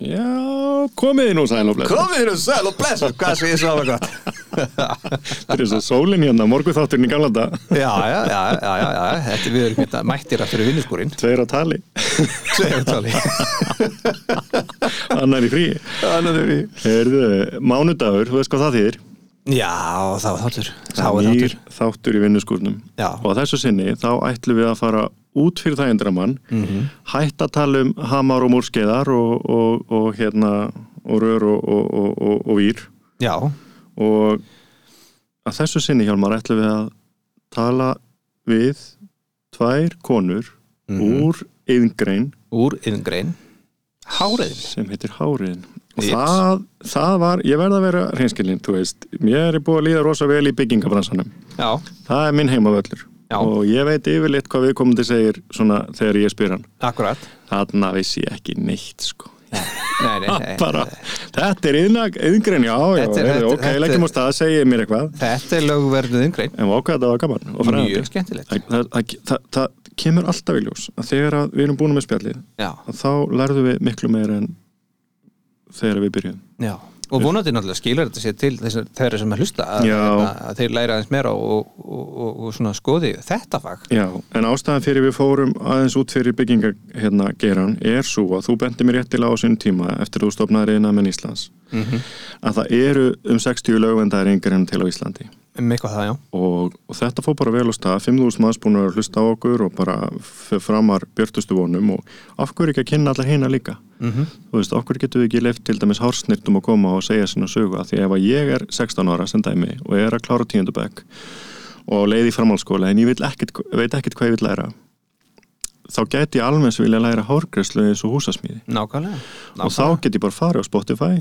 Já, komið nú sæl og blessa Komið þér um sæl og blessu, hvað sé ég svo alveg gott Þetta er svo sólin hérna, morguþátturinn í gamla dag Já, já, já, já, já, já, þetta við erum hérna mættir að fyrir vinnuskúrin Tveir á tali, Tveir tali. Annar í frí. Þannig er við Heyrðu, mánudagur, þú veist hvað það þýðir? Já, það var þáttur. Var er þáttur. nýr þáttur í vinnuskúrnum. Já. Og að þessu sinni, þá ætlum við að fara út fyrir það endramann. Mm Mhm. Hætt að tala um hamar og múrskeiðar og, og, og hérna og rör og, og, og, og, og vír. Já, og að þessu sinni Hjálmar ætlum við að tala við tvær konur Mhm. úr yðngrein úr yðingrein Háriðin sem heitir Háriðin og það, það var, ég verð að vera hreinskilin, þú veist, mér er búið að líða rosa vel í byggingabransanum, Já, það er minn heimavöllur Já. og ég veit yfirleitt hvað viðkomandi segir svona þegar ég spyr hann. Akkurat. Þarna vissi ég ekki neitt sko. Nei, nei, nei bara, þetta er yðngrein, já, já, Þetta er- ok, leggjum á stað, segið mér eitthvað. Þetta er lögverðið yðingrein en vákað þetta var gaman og fræðandi. Það, það, það, það, kemur alltaf í ljós að þegar að við erum búin með spjallið þá lærðum við miklu meira en þegar við byrjuðum. Já Og vonandi náttúrulega skilur þetta sér til þessar þeirra sem að hlusta að, Já. að þeir læra aðeins meira og, og, og, og svona skoði þetta fag. Já, en ástæðan fyrir við fórum aðeins út fyrir bygginga hérna er svo að þú bendi mér réttilega á sinn tíma eftir þú stopnaði reyna með Íslands. Mm að það eru um 60 lögvendar yngrein til á Íslandi Um eitthvað það, já. Og, og þetta fór bara vel á stað. 5.000 manns búin að hlusta á okkur og bara framar björtustu vonum. Og af hverju ekki að kynna allar hina líka? Mm þú veist, okkur getum við ekki leift til dæmis hársnirtum að koma og segja sinna sögu að því ef að ég er 16 ára sem dæmi og er að klára tíundabæk og leiði í framhaldsskóla en ég ekkit, veit ekkert hvað ég vil læra þá geti ég alveg vilja læra hárgræslu eins og húsasmíði. Nákvæmlega, og þá get ég bara farið á Spotify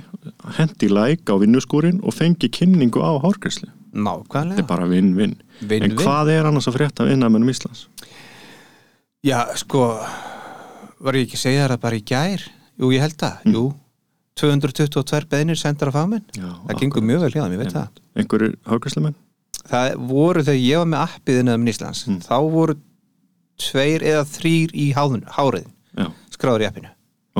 hendi like á vinnuskúrin og fengi kynningu á hárgræslu þetta Nákvæmlega er bara vinn-vinn. En hvað er annars að frétta af innamennum Íslands? Já, sko Var ég ekki að segja það bara í gær? Jú, ég held það, jú 222 beðnir sendar á fagmenn. Já, Það gengur mjög vel hjá þeim, ég veit það. Einhverjir hárgræslumenn? Það voru þegar ég var með appið innan Íslands Mm. þá voru tveir eða þrýr í háriðin skráður í appinu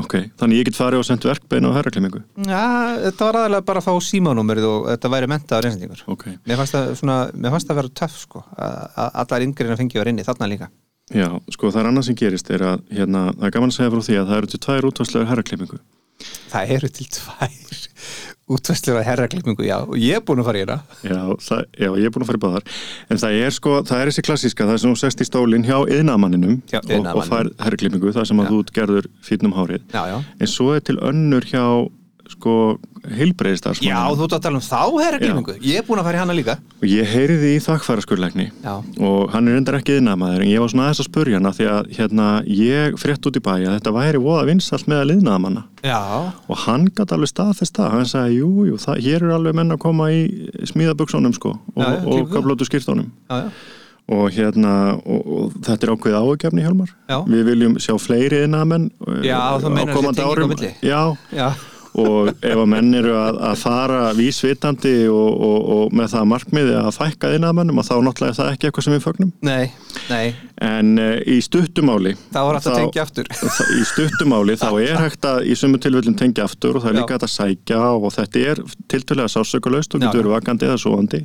ok, þannig ég get farið og sendt verkbein á herraklimingu Já, þetta var aðalega bara að fá símanúmerið og þetta væri mentaður einsendingur ok, Mér fannst það, svona, mér fannst það vera töff sko, að allar yngreina fengi var inni þarna líka. Já, sko það er annað sem gerist er að hérna, það er gaman að segja frá því að það eru til tvær útvarslegar herraklippingu Það eru til tvær útvæstlur að herraklippingu, já, og ég er búin að fara í hérna Já, það, já, ég er búin að fara í báðar. En það er sko, það er þessi klassíska það er sem þú sest í stólinn hjá yðnamanninum og, og fær herraklippingu það sem að Já. þú gerður fýtnum hárið. Já, já. En svo er til önnur hjá sko heilbreyðistar Já, þú ert að tala um þá herraklippingu. Ég er búin að fara í hana líka. Og ég heyriði í þakkfæraskurleikni Já, og hann er reyndar ekki yðnaðamaður en ég var svona aðeins að spurja hana því að hérna, ég frétt út í bæ að þetta væri voða vinsalt með að liðnaðamanna og hann gæti alveg staðfest það. Hann sagði, jú, jú, það, hér eru alveg menn að koma í smíðaböksunum sko og, og já, já, og hérna, og, og þetta er ákveð Já. við viljum sjá fleiri þessi tenging á milli. já, já. Og ef að menn eru að, að fara vísvitandi og, og, og með það markmiði að fækka innamennum og þá náttúrulega er það ekki eitthvað sem við fögnum? Nei, nei, en uh, í stuttumáli það var hægt að tengja aftur. í stuttumáli þá er hægt að í sumu tilfellin tengja aftur og það er líka hægt að sækja og þetta er tiltölulega sásökulaust og getur verið vakandi eða svoandi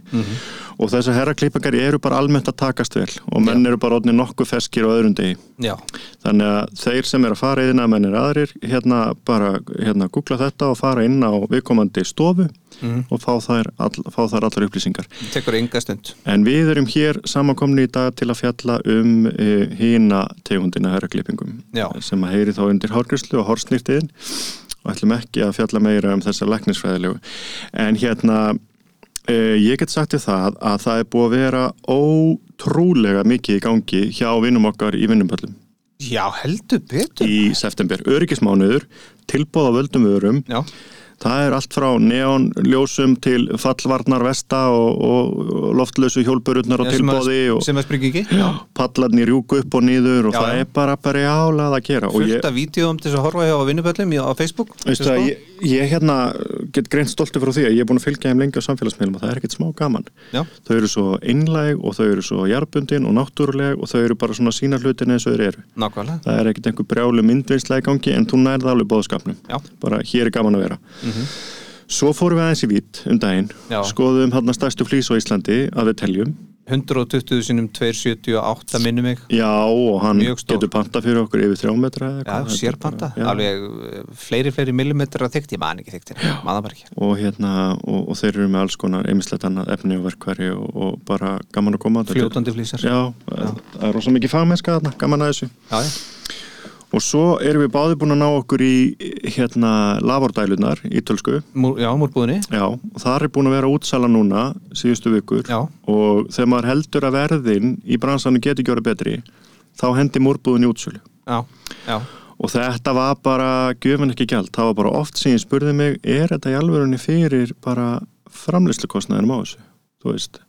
og þessar herraklippingar eru bara almennt að takast vel og menn eru bara odni nokkuð feskir degi. Já, þannig að þeir sem er að fara yfirna mennir aðrir hérna bara hérna googla þetta og fara inn á viðkomandi stofu Mhm. og fá þær, all, fá þær allar upplýsingar. Tekur enga stund. En við erum hér samankomni í dag til að fjalla um uh, hína tegundina herraklippingum sem að heyri þá undir hárgrislu og hársnýrtiðin og ætlum ekki að fjalla meira um þessa læknisfræðilegu. En hérna, uh, ég get sagt þér það að það er búið að vera ótrúlega mikið í gangi hjá vinnum okkar í vinnumöllum Já, heldur betur. Í september. Öryggismánuður, tilbúð á völdum vörum, Já, Það er allt frá neonljósum til fallvarnar vesta og, og loftlösu sem að- tilbóði og sem að springi ekki já, pallarnir rjúku upp og niður og Já, það já. er bara bara jálað að gera. Og fullt ég, af vídeoum til þess að horfa hjá vinnuböllum á Facebook veistu að ég, ég hérna get greint stolti frá því að ég er búin að fylgja þeim lengi á samfélagsmiðlum og það er ekkert smá gaman. Já, þau eru svo einlæg og þau eru svo jarbundin og náttúruleg og þau eru bara svona sína hlutin eins og þau eru. Nákvæmlega. Það er ekkert einhver brjálu myndvinnsla í gangi en þú nærða alveg bóðskapnum Já. bara hér er gaman að vera. Mhm. svo fórum við aðeins í vít um daginn. Já. skoðum hann stærstu flýs á Íslandi að við teljum 120 sinum 278 minni mig. Já og hann getur panta fyrir okkur yfir þrjá metra eða Já, eitthvað. Þetta er sérpanta, bara- já. alveg eh, fleiri, fleiri millimetrar þykkt, ég man ekki ekki. Og hérna og, og þeir eru með alls konar einmislegt annað efni og verkværi og, og bara gaman að koma Fljótandi flýsar já, það er rosa mikið fagmennska gaman að þessu. Já, já. Og svo erum við báði búin að ná okkur í hérna lavordælunar í tölsku. Múr, já múrbúðinni. Já, og það er búin að vera útsala núna síðustu vikur. Já, og þegar maður heldur að verðin í bransanum getur orðið betri þá hendi múrbúðin í útsölu. Já, já. Og þetta var bara gjöfin ekki gjald, það var bara oft sem ég spurði mig, er þetta í alvörunni fyrir bara framlýslukostnaðinum á þessu? Þú veist,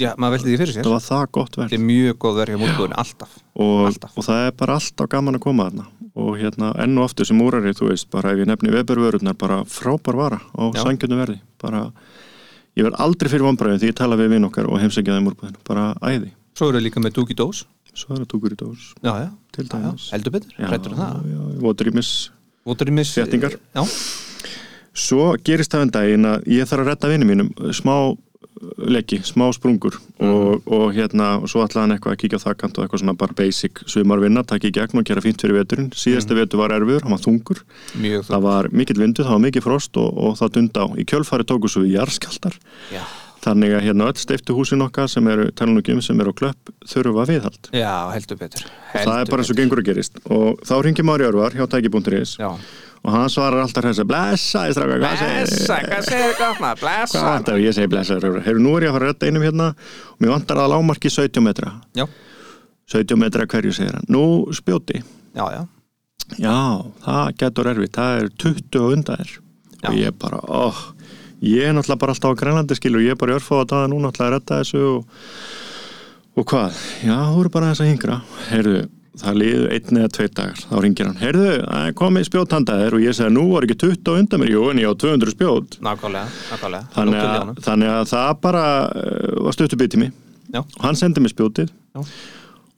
Já, maður veldi því fyrir sér. Það var það gott Þetta verð er mjög góð verið á múrbúðinni, alltaf og, alltaf. og það er bara alltaf gaman að koma þarna. Og hérna enn og aftur sem úrari þú veist, bara ef ég nefni veburvörurnar bara frábær vara á sangjöndu verði. Bara, ég verð aldrei fyrir vonbræðin því ég tala við vinn okkar og heimsækja þeim úrbúðinu, bara æði. Svo eru líka með dúki dós svo er það túkur í dós. Já, já, til dæmis. Hrættur um það. Svo gerist það en daginn að ég þarf að redda vinni mínum smá leiki, smá sprungur. Og, og hérna, og svo ætlaði hann eitthvað að kíkja þakkant og eitthvað svona bara basic sumarvinna, taka í gegn og gera fínt fyrir veturinn. Síðasti vetur var erfiður, hann var þungur. Mjög það var mikill vindu, það var mikið frost og, og það dund á, í kjölfari tóku svo við jarðskjaldar, Já, þannig að hérna öll steiftu húsin okkar sem eru, talunum sem eru á klöpp þurfa viðhald, já heldur betur. Það er bara eins og gengur að gerist. Og þá ringi Mári Örvar hjá Já, og hann svarar alltaf þess að blessa, segir blessa, hvað segir gott maður, blessa. Hvað vantar? Ég segi blessaður Hefur nú er ég að fara að redda einum hérna. Og mér vantar að lámarki 17 metra. Já, 17 metra hverju segir hann. Nú spjóti. Já, já, Já, það getur erfitt. Það er 20 og undan Já. og ég bara, óh. Ég er náttúrulega bara alltaf á grænlandi skilur. Ég er bara í örfáða daga núna alltaf að redda þessu og, og hvað? Já, þú eru bara þess að hingra Heyrðu, það liðu einn eða tveit dagar. Þá ringir hann, heyrðu, komið spjóthandaðir og ég segi, nú var ekki 20 og undan mér. Jú, en ég á 200 spjót. Nákvæmlega, nákvæmlega. Þannig til að, þannig að það bara uh, var stuttu mig Já, og hann sendi mér spjótið. Já.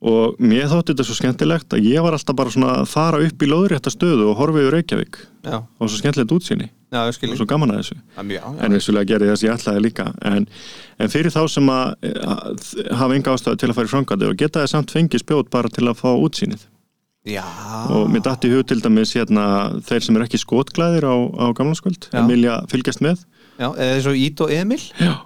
Og mér þótti þetta svo skemmtilegt að ég var alltaf bara svona að fara upp í lóðrétta stöðu og horfa yfir Reykjavík. Já, og svo skemmtilegt útsýni. Já, og svo gaman að þessu. Það já, en vissulega gerði þess að ég ætlaði líka. En, en fyrir þá sem að, að hafa enga ástæðu til að fara í framkvæmdi og geta þið samt fengið spjót bara til að fá útsýnið. Og mér dætti hug til dæmis hérna, þeir sem er ekki skotglæðir á, á gamlanskvöld en vilja fylgjast með. Eða svo Ít og Emil. Já.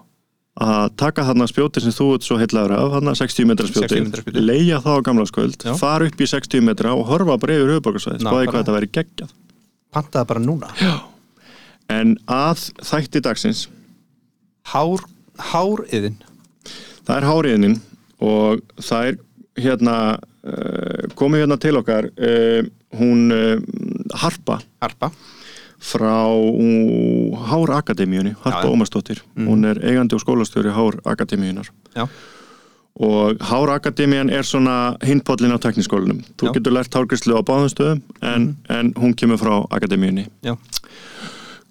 Að taka þarna spjóti sem þú ert svo heitlaður af, þarna 60 metra 60 spjóti, metra spjótið. leia það á gamla skvöld Já. fara upp í 60 metra og horfa bara yfir höfuborgarsvæðis, bara- hvað þetta væri geggjað. Pantaði bara núna. En að þætti dagsins? Hár, háriðin. Það er háriðinin og það er hérna uh, komið hérna til okkar uh, hún uh, Harpa. Harpa frá Hár Akademíunni, Harpa já. Ómarsdóttir hún er eigandi og skólastjóri Hár Akademíunar Já, og Hár Akademían er svona hinpollin á tekniskólanum. Þú. Mhm. getur lært hárgrislu á báðum stöðum en, en hún kemur frá Akademíunni.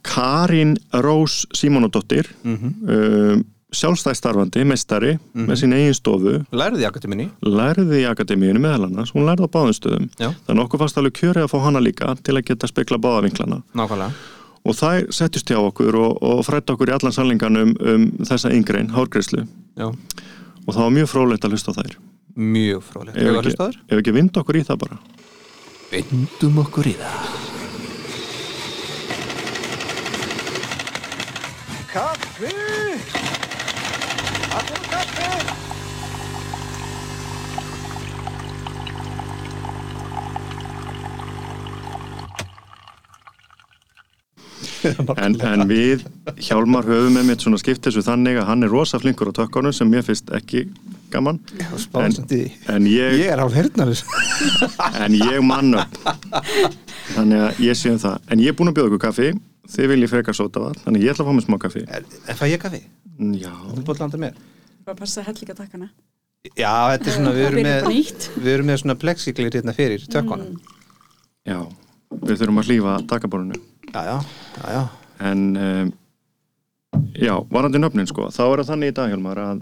Karin Rós Símonadóttir mhm um, sjálfstæðstarfandi, meistari með sín eigin stofu, Lærði í akademinni lærði í Akademíunni meðal annars, hún lærði á báðum stöðum. Já, Þannig okkur fannst alveg kjörið að fá hana líka til að geta spekla báðavinklana. nákvæmlega Og það settist hjá okkur og, og frætti okkur í allan sannlinganum um þessa yngrein, hárgrislu. Já, Og það var mjög frólægt að hlusta á þær. mjög fróðlegt Ef Hefur ekki, hlustaður? ef ekki vind okkur í það bara. Vindum okkur í það Kaffi! En, en við Hjálmar höfum með mitt svona skipt þessu þannig að hann er rosa flinkur á tökkunum sem mér finnst ekki gaman. Spáðsandi en ég, Ég er á hernarus en ég mann upp þannig að ég sé um það. En ég er búin að bjóða ykkur kaffi þið viljið frekar sóta vatn þannig að ég ætla að fá mig smá kaffi. En fæ ég kaffi? já, Þú búið landa mér? bara passa að hella líka takkana Já, þetta er svona, við erum með. Við erum með svona plexiglir hérna fyrir tökkunum. Já við þurfum að hlýfa takaborinu Já, já, já, já. En um, já, varandi nöfnin sko þá er það þannig í dag Hjálmar að,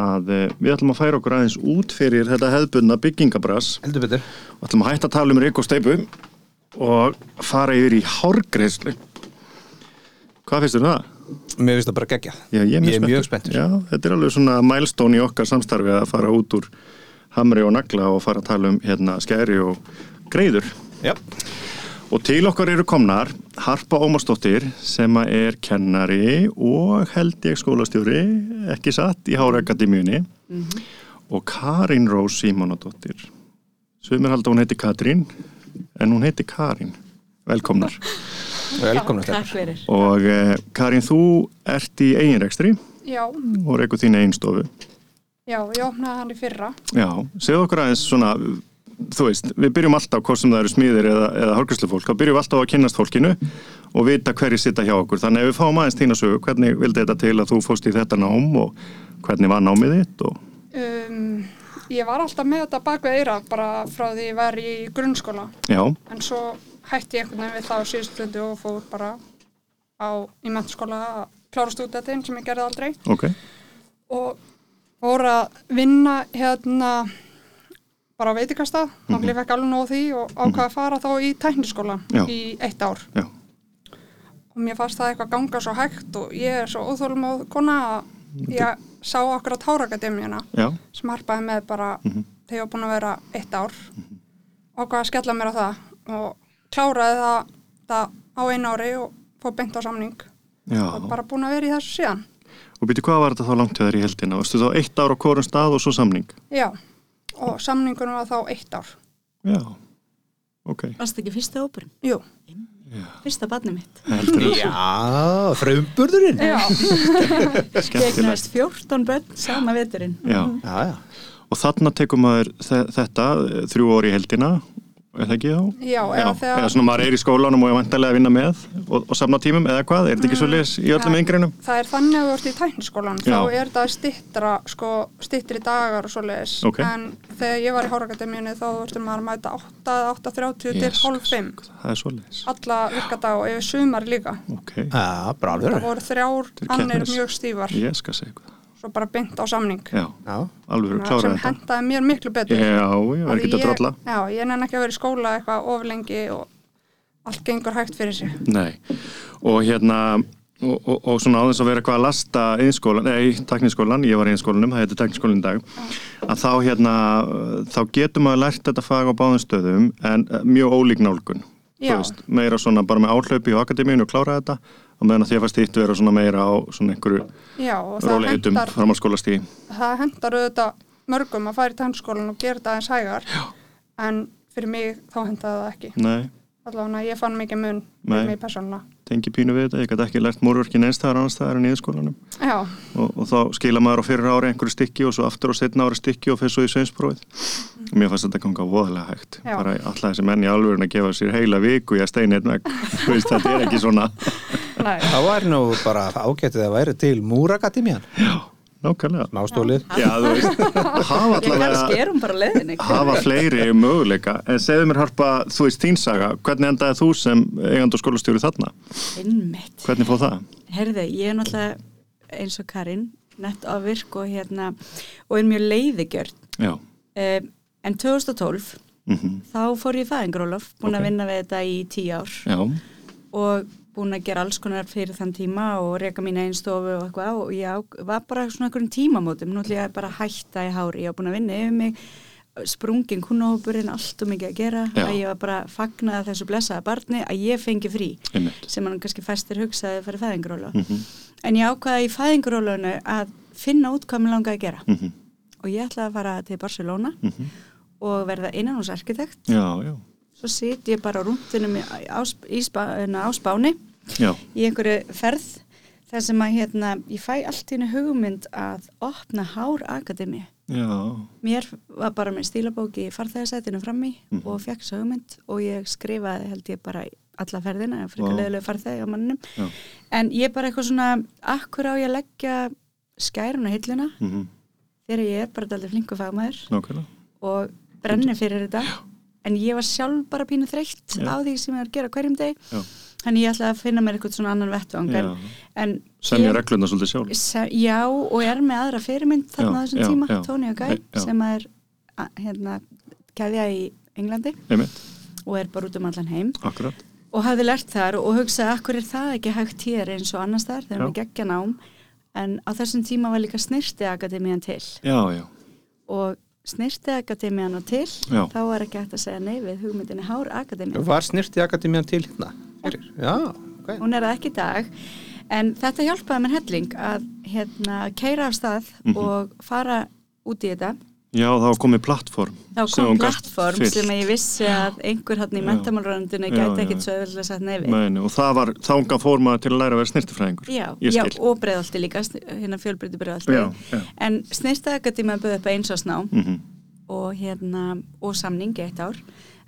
að eh, við ætlum að færa okkur aðeins út fyrir þetta hefðbundna byggingabrass. Heldur betur. Og ætlum að hætta að tala um reyk og steipu og fara yfir í hárgreðslu hvað finnst þér um það? mér finnst það bara gegja Já, ég er mjög, Ég er mjög spenntur. Já, þetta er alveg svona milestone í okkar samstarfi að fara út úr hamri og nagla og fara að tala um hérna skæri og greiður já, Og til okkar eru komnar Harpa Ómarsdóttir sem er kennari og held ég skólastjóri, ekki satt, í Hára Akademíunni og Karin Rós Símonadóttir. Sumir halda að hún heiti Katrín en hún heiti Karin. Velkomnar. velkomna fyrir. Og eh, Karin, þú ert í eiginrekstri Já, og reyku þín eiginstofu. já, ég opnaði hann í fyrra. Já, segðu okkur aðeins svona, þú veist, við byrjum alltaf, hvort sem það eru smíðir eða, eða hálfgræslufólk, þá byrjum við alltaf að kynnast fólkinu og vita hverju sitta hjá okkur. Þannig ef við fáum aðeins þína sögu, hvernig vildi þetta til að þú fóst í þetta nám og hvernig var námið þitt og, Um, ég var alltaf með þetta bak við eira bara frá því ég var í grunnskóla. já, En svo hætti ég einhvern veginn við það á síðustu stundu og fór bara á, í mennskóla að klára stúdetinn sem ég gerði aldrei. ok, Og fór að vinna hérna bara á veitikastað. Mm -hmm. Ég fekk alveg nóg af því og ákvaði að fara þá í tækniskóla í eitt ár. já, og mér fannst það eitthvað ganga svo hægt og ég er svo óþólum á kona að ég sá okkur á Tárakademíuna sem harpaði með bara þegar ég var búin að vera eitt ár. Hvað að skella mér á það og kláraði það, það á einu ári og fór beint á samning já. og bara búin að vera í þessu síðan Og byrju, hvað var þetta þá langt hjá þér í heldina? Varstu þá eitt ár á hvorum stað og svo samning? já, og samningunum var þá eitt ár Já, ok. Varst ekki fyrsta óperum? jú, Fyrsta barni mitt. Já, frumburðurinn já, já. Gegnast 14 börn sama veturinn. Já, já, og þarna tekur maður þe- þetta þrjú orði í heldina, er það ekki þá? já, eða þegar eða svona maður er í skólanum og er vantarlega að vinna með og, og samna tímum eða hvað, er þetta ekki svo les í öllum Ja. yngrinum? Það er þannig að þú ert í tækniskólan, þá er það stittra, sko, stittri dagar og svoleiðis. Ok. En þegar ég var í Hárakademíunni þá þurftum maður að mæta 8, 8.30 til Jesus, hálf 5. Það er svo les. Alla virkadag og yfir sumar líka. Ok, Það voru þrjár Til annir mjög stífar, ég skal segja eitthvað. Svo bara beint á samning. Já, já, alveg Svona klára sem þetta. hendaði mér miklu betur. Já, ég var ekki að drolla. Já, ég nenni ekki að vera í skóla eitthvað of lengi og allt gengur hægt fyrir sig. Nei, og hérna og, og, og svona á þess að vera eitthvað að lasta einskólan, nei, tekniskólan, ég var í einskólanum, það heitir tekniskólan í dag að þá hérna, þá getur maður lært þetta fag á báðum stöðum en uh, mjög ólík nálgun Þú Já. veist, meira svona bara með áhlaupi á akademíinu og klára þetta og meðan því að fannst hitt vera svona meira á svona einhverju Já, og það hendar, það hendar auðvitað mörgum að fara í tækniskólan og gera þetta aðeins hægar. Já. En fyrir mig þá hendaði það ekki. Nei, allavega ég fann mikið mun fyrir mig persónulega. Tengi pínu við þetta, ég gæti ekki lært múrverkin einstæðar annars staðar en í skólanum já, og, og þá skila maður á fyrir ári einhverju stykki og svo aftur á setna ári stykki og fyrir svo í sveinsprófið og mér fannst þetta ganga voðalega hægt. Já. bara alltaf þessi menn í alvörin að gefa sér heila viku í að steina einn veist, þetta er ekki svona. Nei, það var nú bara ágætið að væri til Múrakademían nákvæmlega Mástólið Já, þú veist, hafa Ég kannski allavega hún bara leiðinni. hafa fleiri möguleika en segðu mér harpa, þú veist þín saga hvernig endaði þú sem eigand og skólastjóri þarna Einmitt. hvernig fóð það? Herði, ég er náttúrulega eins og Karin, nett á virk og hérna, og er mjög leiðigjörn. Já, Um, en 2012, mm þá fór ég fæðingarólof, búin Ok. að vinna við þetta í tíu ár já, og búin að gera alls konar fyrir þann tíma og reka mín einn stofu og eitthvað og ég var bara svona einhverjum tímamótum, nú ætlum ég bara að hætta í hári, ég var búin að vinna yfir mig sprungin kunnahópurinn, allt og mikið að gera. Já. að ég var bara fagnaði þessu blessaða barni að ég fengi frí einmitt. sem hann kannski fæstir hugsaði fyrir fæðingarólof mm en ég ákvaði í fæðingarólöfunu að finna út hvað mér langaði að gera. -hmm. og ég ætlaði að fara til Barcelona Mhm. og verða innanhúsarkitekt. Já, já, svo sit ég bara á rúndinum í, í spá, á spáni já, í einhverju ferð þar sem að hérna, ég fæ allt í henni hugmynd að opna Hár Akademi mér var bara með stílabóki í farþegarsætinu frammi Mhm. og fekk svo hugmynd og ég skrifaði held ég bara alla ferðina, fyrir Vá. wow. leðilegu farþegi á mannum já. en ég bara eitthvað svona akkur á ég að leggja skærun á hilluna Mm þegar ég er bara aldrei flinku fagmaður Nákvæmlega og brenni fyrir þetta en ég var sjálf bara pínu þreytt á því sem ég er að gera hverjum deg þannig ég ætlaði að finna mér eitthvað svona annan vettvang semja ég- reglurna svolítið sjálf. Se, já, og er með aðra fyrirmynd þarna Já, þessum já, tíma. Tony og Guy, sem er hérna, keðja í Englandi. Einmitt, og er bara út um allan heim. Akkurat. Og hafði lært þar og hugsaði akkur er það ekki hægt hér eins og annars þar þegar við geggja nám? En á þessum tíma var líka snirti akademían til. Já, já, og snirti akademían og til Já. þá var ekki hægt að segja nei við hugmyndinni Hár akademían Var snirti akademían til hérna? Fyrir? Já, ok. hún er það ekki í dag en þetta hjálpaði mér helling að hérna keira af stað Mhm. og fara út í þetta já, það var komið plattform. Þá sem kom hún gat plattform fyllt. sem ég vissi að einhver hann í Já, gæti ekkit svo öðvöldlega sagt nei við. Meni, og það var, þánga fór maður til að læra að vera snirtifræðingur Já, já, og breiðalti líka, hérna fjölbrytti breiðalti Já, já. en snirsta akadémi að bauða upp einsásná Mhm. og hérna og samningi eitt ár.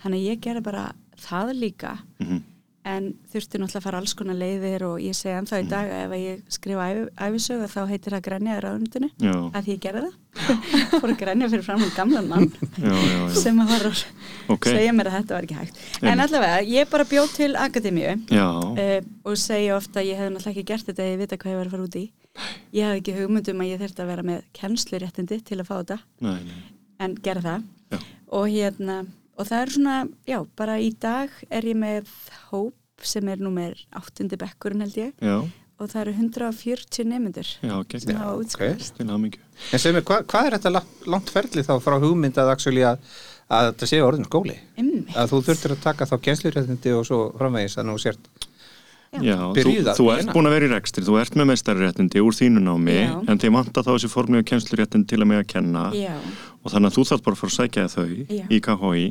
Þannig að ég gerði bara það líka. Mhm. en þurfti náttúrulega að fara alls konar leiðir og ég segi ennþá Mhm. í dag að ef ég skrifa æfi, æfisögu þá heitir það grænja í fór að grænja fyrir fram um gamlan mann já, já, já. sem að var að Ok. segja mér að þetta var ekki hægt en Einmitt. allavega, ég bara bjóð til akademíu uh, og segja ofta að ég hefði náttúrulega ekki gert þetta ef ég vita hvað ég var að fara út í ég hafði ekki hugmyndum að ég þurfti að vera með kennsluréttindi til að fá þetta nei, nei. en gera það og hérna og það er svona, já, bara í dag er ég með hóp sem er númer áttundi bekkurinn held ég og það eru 140 nemyndur já, gegn sem hafa ok. útskrifast til hamingju En segir mér, hva, hvað er þetta la- langt ferli þá frá hugmynd að, actually að, að þetta sé orðin skóli? Einmitt. Að þú þurftir að taka þá kennsluréttindi og svo framvegis að nú sért Já. Já, þú, þú ert búin að vera í rekstri, þú ert með meistariréttindi úr þínu námi Já. en þið vanta þá þessi formlega kennsluréttindi til að með að kenna já, og þannig að þú þarf bara að fara að sækja þau Já. í KHI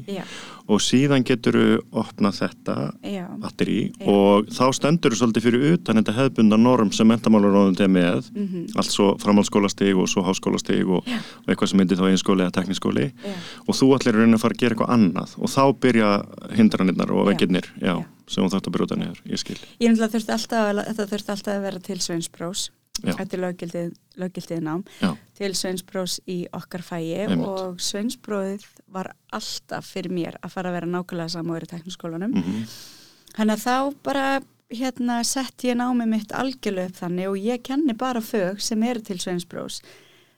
og síðan getur þú opnað þetta batteri og þá stendur þú svolítið fyrir utan þetta hefðbunda norm sem mentamálaróðund er með. Mhm. allt svo framhaldsskólastig og svo háskólastig og, og eitthvað sem myndir þá einskóli eða tekniskóli og þú allir raunin að fara að gera eitthvað annað. Og þá byrja hindranirnar og Já. sem þú þarft að brjóta niður, ég skil. Ég þurfti alltaf að, alltaf að vera til sveinsbrós Er löggildið, löggildið nám Já, til sveinsbrós í okkar fæi Einmitt. og sveinsbróðið var alltaf fyrir mér að fara að vera nákvæmlega er í tekniskólanum mm Þannig að þá bara hérna sett ég námið mitt algjörlega upp þannig og ég kenni bara fög sem eru til sveinsbrós.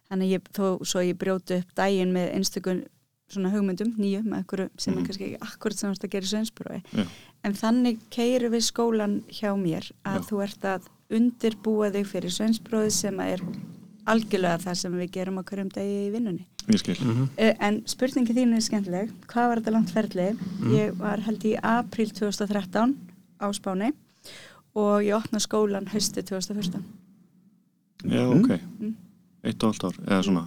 Þannig ég, þó svo ég brjóti upp daginn með einstakun svona hugmyndum, nýju, með einhverju sem er Mhm. kannski ekki akkurat sem þú ert að gera í sveinsbrói. Já. En þannig keiru við skólan hjá mér að Já. þú ert að undirbúa þig fyrir sveinsbróði sem er algjörlega það sem við gerum á hverjum degi í vinnunni. Mhm. Uh, en spurningi þín er skemmtileg. Hvað var þetta langt ferli? Ég var held í apríl 2013 á Spáni og ég opna skólan hausti 2014 Já, ok, eitt og allt ár eða svona,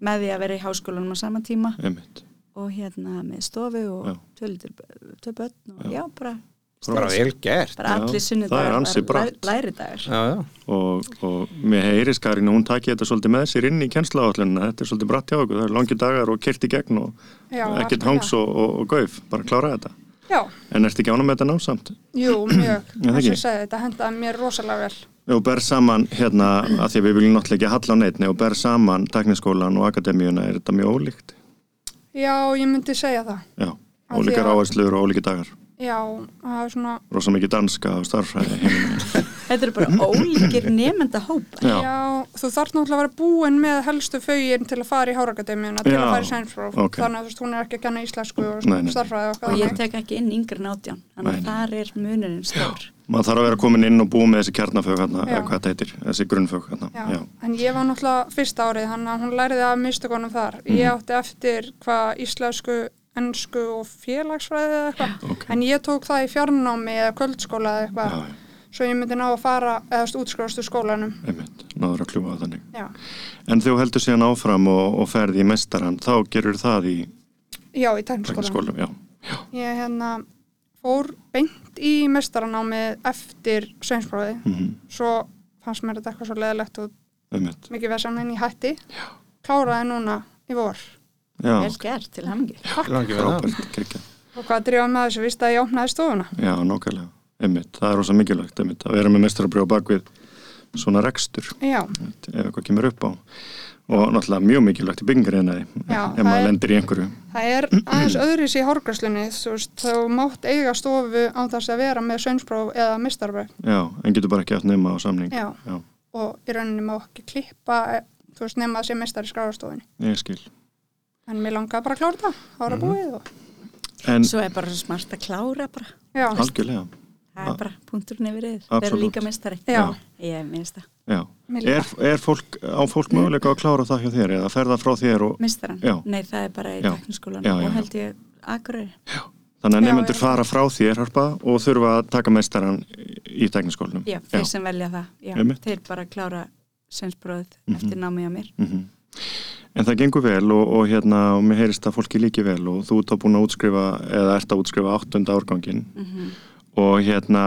með því að vera í háskólanum á sama tíma. Einmitt. Og hérna með stofu og Já. tvö börn og já, bara bara vel gert. bara allir það er sunnudagar læ- læridagar Já, já. og, og mér heyris Karin hún taki þetta svolítið með sér inn í kennsláallunina þetta er svolítið bratt hjá okkur, það er langi dagar og kyrt í gegn og Já, ekkert hangs og, og, og gauf, bara klára þetta Já, en ertu ekki ánum með þetta námsamt? jú, mjög. það Þess að segja, þetta hendaði mér rosalega vel. og ber saman hérna að því að við viljum náttúrulega ekki halla á neitni og ber saman tekniskólan og akademíuna er þetta mjög ólíkt Já, ég myndi segja það. já, ólíkar áherslur og ólíkar dagar Já, það er svona, rosa mikið danska og starffræði heiminn þetta eru bara ólíkir nefnda hópa Já. já. þú þarf náttúrulega að vera búin með helstu fögin til að fara í Hárakademíuna, til Já, að fara í sænsfróf. ok. Þannig að þú veist, hún er ekki að kenna íslensku og starfræði og og ég tek ekki inn yngri en átján þannig að þar er munurinn stór maður þarf að vera komin inn og búið með þessi kjarnafög hérna, eða hvað þetta heitir, þessi grunnfög hérna. Já. já, en ég var náttúrulega fyrsta árið, hann hún læriði af mistökunum þar. Mhm. Ég átti eftir hvað íslensku, ennsku og félagsfræði eða eitthvað. ok En ég tók það í fjarnámi eða kvöldskóla eða eitthvað. já, Svo ég myndi ná að fara eða þú veist, útskrifast úr skólanum. einmitt, náður að kljúa þannig Já. en þú heldur síðan áfram og, og ferði í mestaran þá gerur það í Já, í já, Ég hérna fór beint í mestaranámi eftir sveinsprófi. mm Svo fannst mér þetta eitthvað svo leðilegt og einmitt mikið vesan en ég hætti. Já. Kláraði núna í vor. Já, vel gert til hamingi Og hvað drífa með þessu, víst að ég opnaði stofuna. já, nákvæmlega, einmitt, það er rosa mikilvægt einmitt, að vera með mestarabrjóð bakvið svona rekstur. Já, ef eitthvað kemur upp á. Og náttúrulega mjög mikilvægt í byggingariðnaði ef það maður er- lendir í einhverju. það er aðeins öðris í veist, þú mátt eiga stofu á þess að vera með sönnspróf eða mistarbröf já, en getur bara ekki átt nema á samning. Já. já. Og í rauninni má ekki klippa, eh, þú veist, nema að sé mistar í skráðarstofunni. ég skil En mér langaði bara að klára þetta, ára búið og en Svo er bara svo smart að klára bara. já, algjörlega, Það er bara punkturinn yfir yfir. Absolutt. líka mestari. Já. Ég minnst það. já Mér er, er fólk, á fólk möguleika að klára það hjá þér eða ferða frá þér og Mistaran? Já. Nei, það er bara í tekniskólan og held ég aðgurri. þannig að nefnendur fara frá þér harpa og þurfa að taka meistaran í tekniskólanum Já, þeir sem velja það. Þeir bara klára sensbróð Mhm. eftir námi á mér. En það gengur vel og, og hérna og mér heyrist að fólki líki vel og þú ert þá búin að útskrifa eða ert að útskrifa áttunda árgangin Mhm. og hérna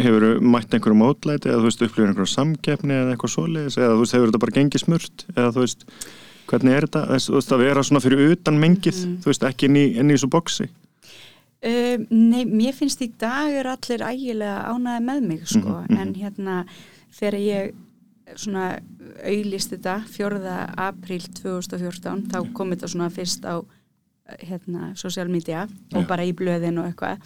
hefur mætt einhverju mótlæti eða þú veist upplifir einhverju samkeppni eða eitthvað svoleiðis eða þú veist hefur þetta bara gengið smurt eða þú veist hvernig er þetta þú veist að vera svona fyrir utan mengið Mhm. þú veist ekki inn í, inn í þessu boksi Um, nei, mér finnst í dag er allir ægilega ánæði með mig sko, Mhm, mhm. en hérna þegar ég svona auðlist þetta 4. apríl 2014 þá kom þetta svona fyrst á hérna, social media og bara í blöðin og eitthvað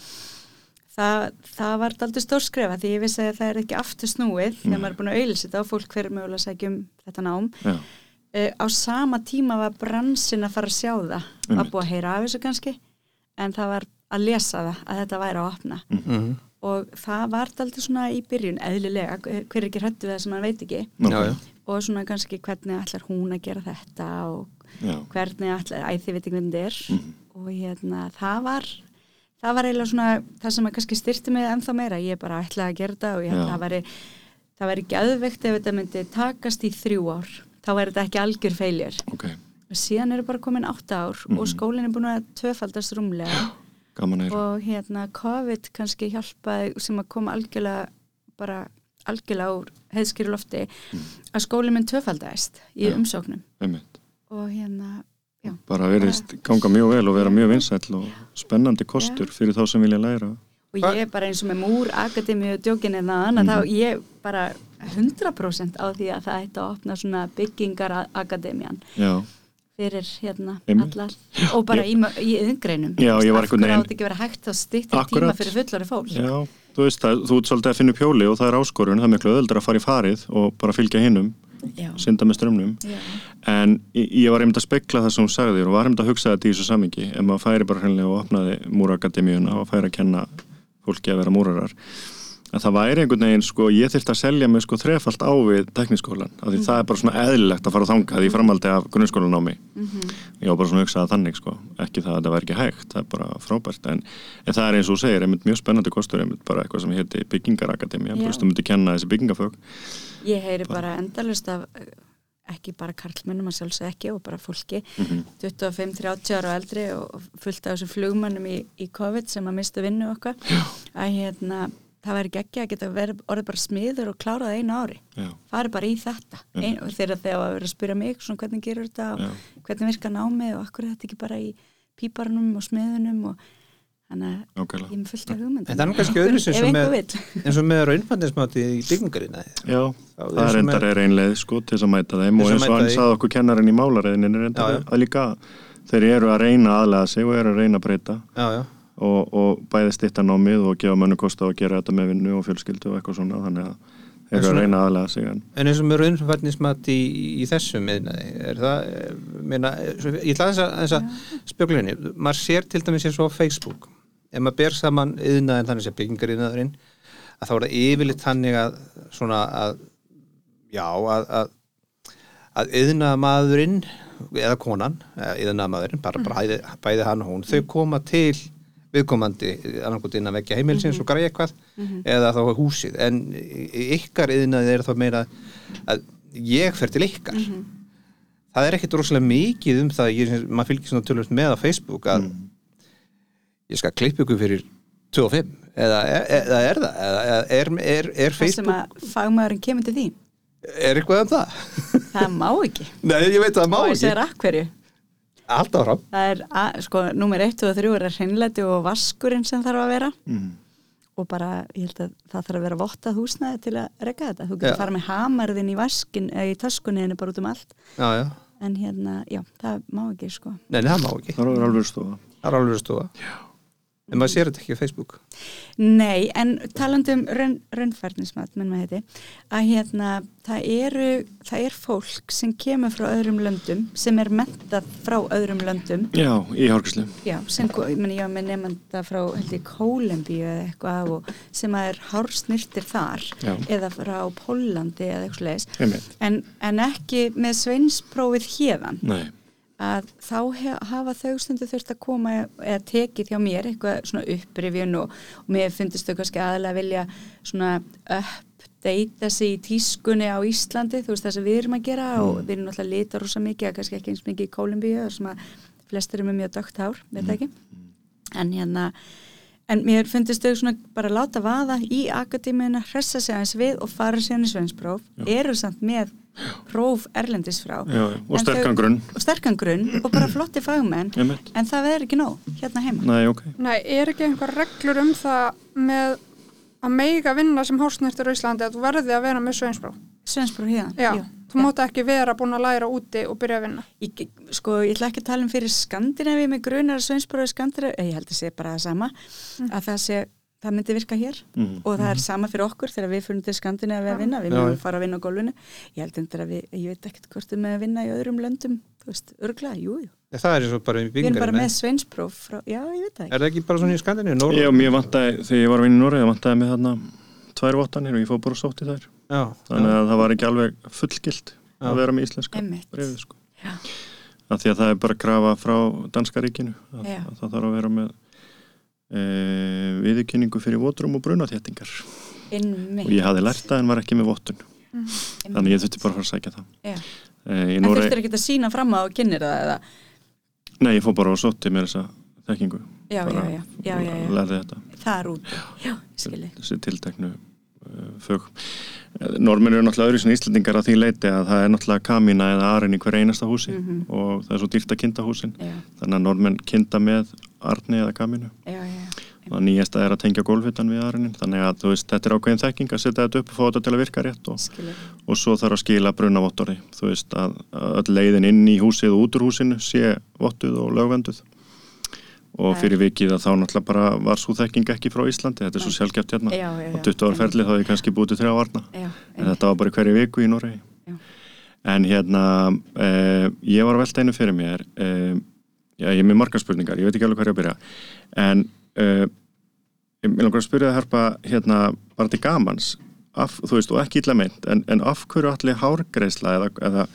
það, það var aldrei stór skrefa því ég vissi að það er ekki aftur snúið þegar Nei. maður er búin að auðlist þetta og fólk hver mögulega að segja um þetta nám Já, uh, á sama tíma var bransin að fara að sjá það Einmitt. búið að heyra af þessu kannski en það var að lesa það að þetta væri að opna Mhm. Og það var aldrei svona í byrjun eðlilega, hver er ekki hrættu við það sem hann veit ekki? Já, já. og svona kannski hvernig ætlar hún að gera þetta og já, hvernig ætlar, æ þið veit ekki hvernig þetta er. Mhm. og hérna það var það var eiginlega svona það sem að kannski styrti mig ennþá meira, ég bara ætlaði að gera þetta og ég held að það væri væri geðveikt ef þetta myndi takast í þrjú ár, þá væri þetta ekki algjör feiljur ok, síðan eru bara komin átta ár Mhm. og skólinn er búin að tvöfaldast rúmlega og hérna COVID kannski hjálpaði sem að koma algjörlega bara algjörlega úr heiðskýru lofti að skólinn minn tvöfaldaðist í Mm. Já. umsóknum. Einmitt. og hérna bara verðist ganga mjög vel og vera mjög vinsæll og spennandi kostur fyrir þá sem vilja læra. Og Hva- ég er bara eins og með múr akademíu djókin en það annað þá ég bara 100% á því að það ætti að opna svona byggingar akademían. Já, fyrir hérna allar og bara í, mö- í ég var einhvern veginn- átti ekki verið hægt að stýtti tíma fyrir fullari fólk? Já þú veist að þú ert svolítið að finna upp hjóli og það er áskorun, það er miklu öðuldur að fara í farið og bara fylgja hinnum, synda með strömmnum en ég ég var einmitt að spekla það sem hún sagði og var einmitt að hugsa þetta í þessu samingi ef maður færi bara hreinlega og opnaði múrakademíuna og færi að kenna fólki að vera múrarar að það væri einhvern veginn sko, ég þyrfti að selja mig sko þrefalt á við tekniskólan af því það er bara svona eðlilegt að fara þangað í framaldi af grunnskólanámi. Ég var bara svona að hugsa það þannig sko ekki það að það væri ekki hægt, það er bara frábært en, en það er eins og segir, einmitt mjög spennandi kostur einmitt bara eitthvað sem heiti byggingarakademía þú Já. veist, þú myndi kenna þessi byggingafög Ég heyri bara endalust af eh, ekki bara karlmennum að sjálfsög ekki og bara fólki. Mhm. 25-30 ára og eldri og fullt af þessum flugmannum í, í COVID sem að mista vinnu okkar. Að hérna, það væri ekki að geta verið orðið bara smiður og klárað einu ári. Já, fari bara í þetta. Ein, þegar þegar að vera að spyrja mig svona hvernig gerur þetta og Já. hvernig virka námið og akkur er þetta ekki bara í píparnum og smiðunum og þannig að ákveðlega ég er með fullt af hugmyndum. En það er nú kannski öðru sem með, eins og með raunfandismáti í byggingarina. Já, það er endar með- er einleið sko til þess að mæta þeim og eins og hann sagði okkur kennarinn í málareiðin er já. að líka þeir eru að reyna aðlega sig og eru að reyna að breyta. Já, já. Og, og bæði stýtta námið og gefa mönnu kosta að gera þetta með vinnu og fjölskyldu og eitthvað svona þannig að En eru að reyna aðlega sig en En eins og með raunfandismáti í, í þessum miðnaði, er það, meina, svo- ég ætla þess að, þess að spjöglinni, maður sér til dæmis eins og á Facebook, ef maður ber saman yðnaðin þannig sem byggingariðnaðurinn, að þá er það yfirleitt þannig að svona að, já, að, að, að yðnaðamaðurinn eða konan, eða yðnaðamaðurinn, bara bæði, bæði hann og hún, þau koma til viðkomandi annarkot innan vekja heimilsins og græja eitthvað eða þá húsið. En ykkar yðnaði er þá meira að ég fer til ykkar. Það er ekkit rosalega mikið um það ég, maður fylgir svona tölvöld með á Facebook að ég skal klippa ykkur fyrir 25 eða, eða er það? Eða er, er, er, er það sem Facebook að fagmaðurinn kemur til þín. Er eitthvað um það? það má ekki. Nei, ég veit að það má og segir að hverju alltaf fram það er, að, sko, númer 1 og 3 er hreinlæti og vaskurinn sem þarf að vera. Mm, og bara, ég held að það þarf að vera vottað húsnæði til að reyka þetta. Þú getur Já. að fara með hamarðin í vaskin eða í töskunni henni bara út um allt. Já, já, en hérna, já, það má ekki sko. Nei, það má ekki. Það er alveg stofa. það er alveg stóða en maður sér þetta ekki á Facebook Nei, en talandi um raun, raunfærnismat, minn maður heiti, að hérna, það eru, það er fólk sem kemur frá öðrum löndum, sem er mentað frá öðrum löndum, Já, í hárgæslu. já, sem, ég meni, ég með nefnda frá, held ég, Kólumbíu eða eitthvað og sem að er hársnirtir þar, Já. eða frá Pólandi eða eitthvað en, en ekki með sveinsprófið hérðan Nei. Að þá hafa þau stundu þurft að koma eða tekið hjá mér eitthvað svona upprifjun og, og mér finnst þau kannski aðalega vilja svona uppdeita sig í tískunni á Íslandi, þú veist það sem við erum að gera og við erum náttúrulega lita rosa mikið, að kannski ekki eins mikið í Kólumbíu sem að flestir eru með mjög dögt hár, veit það ekki? En hérna en mér finnst þau svona bara láta vaða í akademíuna, hressa sig aðeins við og fara síðan í sveinspróf, eru samt með próf erlendis frá Já, já. Og sterkan grunn. og sterkan grunn og bara flotti fagmenn en það verður ekki nóg hérna heima Nei, ok. Nei, er ekki einhver reglur um það með að meiga vinna sem hálsnirtur á Íslandi að þú verði að vera með sveinsbró? Svensbrú hérna Já, þú mátt ekki vera búin að læra úti og byrja að vinna. Ég, sko, ég ætla ekki að tala um fyrir Skandinavíu með grunar Svensbrú í Skandinavíu, ég held að sé bara það sama að það sé, það myndi virka hér. Mhm. og það er sama fyrir okkur þegar við fyrir til Skandinavíu að vinna, við mögum fara að vinna á gólfinu. Ég held endur að við, ég veit ekkert hvort við með að vinna í öðrum löndum, þú veist, örglega, jú, jú. Ja, það er eins og bara í við erum bara með Svensbrú frá, já, ég veit það ekki. Er það ekki bara svona í Skandinu? Já, mér vantaði, þegar ég var að vinna í Noregi, vantaði mig þarna tvær vottanir og ég fór bara og sótti þær. já, Þannig að það var ekki alveg fullgilt Já. að með að það viðurkynningu fyrir votrum og brunaþéttingar. Einmitt. Og ég hafði lært það en var ekki með vottun. Þannig ég þurfti bara að fara að sækja það. Já. E, En þurftir ekki að sína fram á og kynir það eða nei, ég fór bara og sótti mér þessa þekkingu. Já, bara, já, já, já. Lærði þetta. það er út já, skilji þessi tilteknu uh, fög. Normin eru náttúrulega öðru sem Íslandingar að því leiti að það er náttúrulega kamína eða arin í hver einasta húsi Mhm. og það er svo dýrt að kinda húsin þannig að normin kinda með arni eða já, og nýjasta er að tengja gólfhitan við arinin. Þannig að veist, þetta er ákveðin þekking að setja þetta upp og fá þetta til að virka rétt og, og svo þarf að skila brunavottori þú veist að, öll leiðin inn í húsið og út úr húsinu sé vottuð og lögvenduð og fyrir vikið að þá náttúrulega bara var svo þekking ekki frá Íslandi, þetta er svo sjálfgeft hérna. Já, já, já, á 20 ára ferli þá hefði kannski búið til þrjá varna. Já, en þetta var bara hverju viku í Noregi. Já. en hérna eh, ég var að velta einu fyrir mér eh, já, ég er með margar spurningar ég veit ekki alveg hverju að byrja. En eh, ég vil langar að spyrja það herpa hérna bara til gamans af, þú veist, og ekki illa meint en, en af hverju allir hárgreisla eða, eða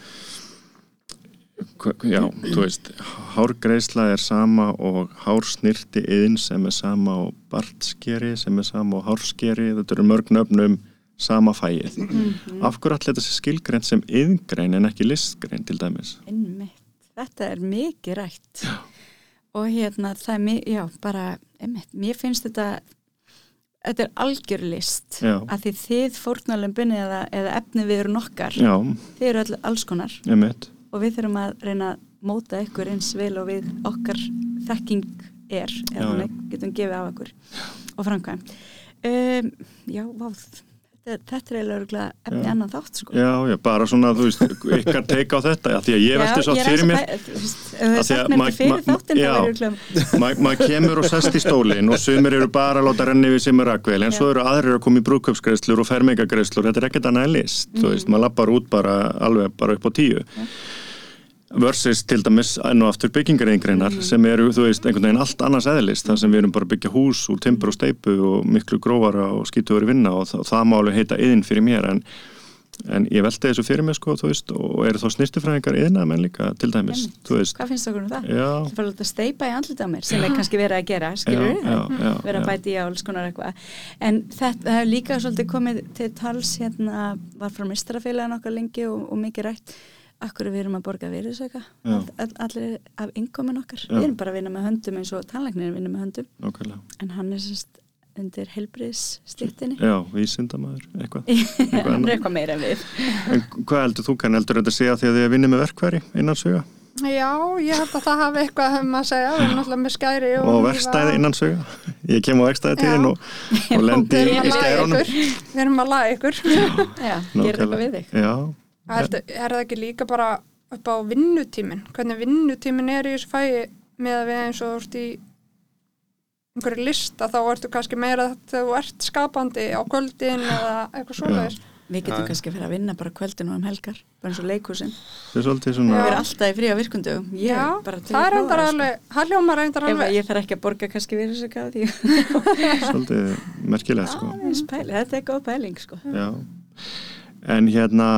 já, þú veist hárgreisla er sama og hársnirti yðin sem er sama og bartskeri sem er sama og hárskeri þetta eru mörg nöfnum sama fæið af hverju allir þetta sé skilgreint sem yðngrein en ekki listgrein til dæmis? Einmitt þetta er mikið rætt já. og hérna það er mi- já, bara, einmitt, mér finnst þetta þetta er algjör list Já. að því þið fórnalömbin eða, eða efni við eru nokkar já, þið eru all, alls konar emitt og við þurfum að reyna að móta ykkur eins vel og við okkar þekking er eða já. getum gefið af okkur og framkvæm um, já, vá þetta, þetta er eiginlega efni Já. annan þátt sko já, já, bara svona, þú veist, ykkar teika á þetta af því að ég velti svo er fyrir mér að þú því að mér ma- já. er maður kemur og sest í stólinn og sumir eru bara að láta renni við sem er rakvel en Já. svo eru aðrir að koma í brúköpsgreislur og fermingagreislur, þetta er ekkert annað en list þú Mhm. veist, maður lappar út bara alveg bara upp á tíu versus til dæmis enn og aftur byggingarengreinar Mhm. sem eru, þú veist, einhvern veginn allt annars eðlist þar sem við erum bara að byggja hús úr timbur og steipu og miklu grófara og skítuður vinna og það, það má alveg heita yðin fyrir mér. En, en ég velti þessu fyrir mér sko, þú veist, og eru þá snirtifræðingar yðina menn líka til dæmis, Einmitt. þú veist? Hvað finnst okkur um það? já, Það fara að steipa í andlita mér sem er kannski verið að gera, skilur Já, já, vera að bæti í alls konar eitthvað. En þetta akkur við erum að borga virðisauka Já. all, all, allir af innkomin okkar Já. við erum bara að vinna með höndum eins og tannlæknir vinna með höndum nákvæmlega en hann er sérst undir helbriðsstýttinni Já, vísindamaður, eitthvað. eitthvað er eitthvað meira en við En hvað heldur þú kann heldur þetta að segja því að þið er vinnið með verkværi innan söga Já, ég held að það hafi eitthvað um að segja, við erum náttúrulega með skæri og, og verkstæði innan söga ég kem á Já. þín og, og lendi Við í, ykkur. Við erum að laga ykkur. Já, gera eitthvað við þig. Já, Er, er það ekki líka bara upp á vinnutímin? Hvernig vinnutímin er í þessu fæi með að við eins og þú ert í einhverju lista þá ertu kannski meira þegar þú ert skapandi á kvöldin eða eitthvað svoleiðis. Við getum Já. kannski að fyrir að vinna bara kvöldinu um helgar, bara eins og leikhúsin. það er svolítið Við svona erum alltaf í frí á virkundum. Ég Já, er það er reyndar það, alveg, það hljómar reyndar alveg. ég þarf ekki að borga kannski við þessu gáði því. svolítið merkilegt sko Aðeins pæling, Þetta er góð pæling sko. Já, en hérna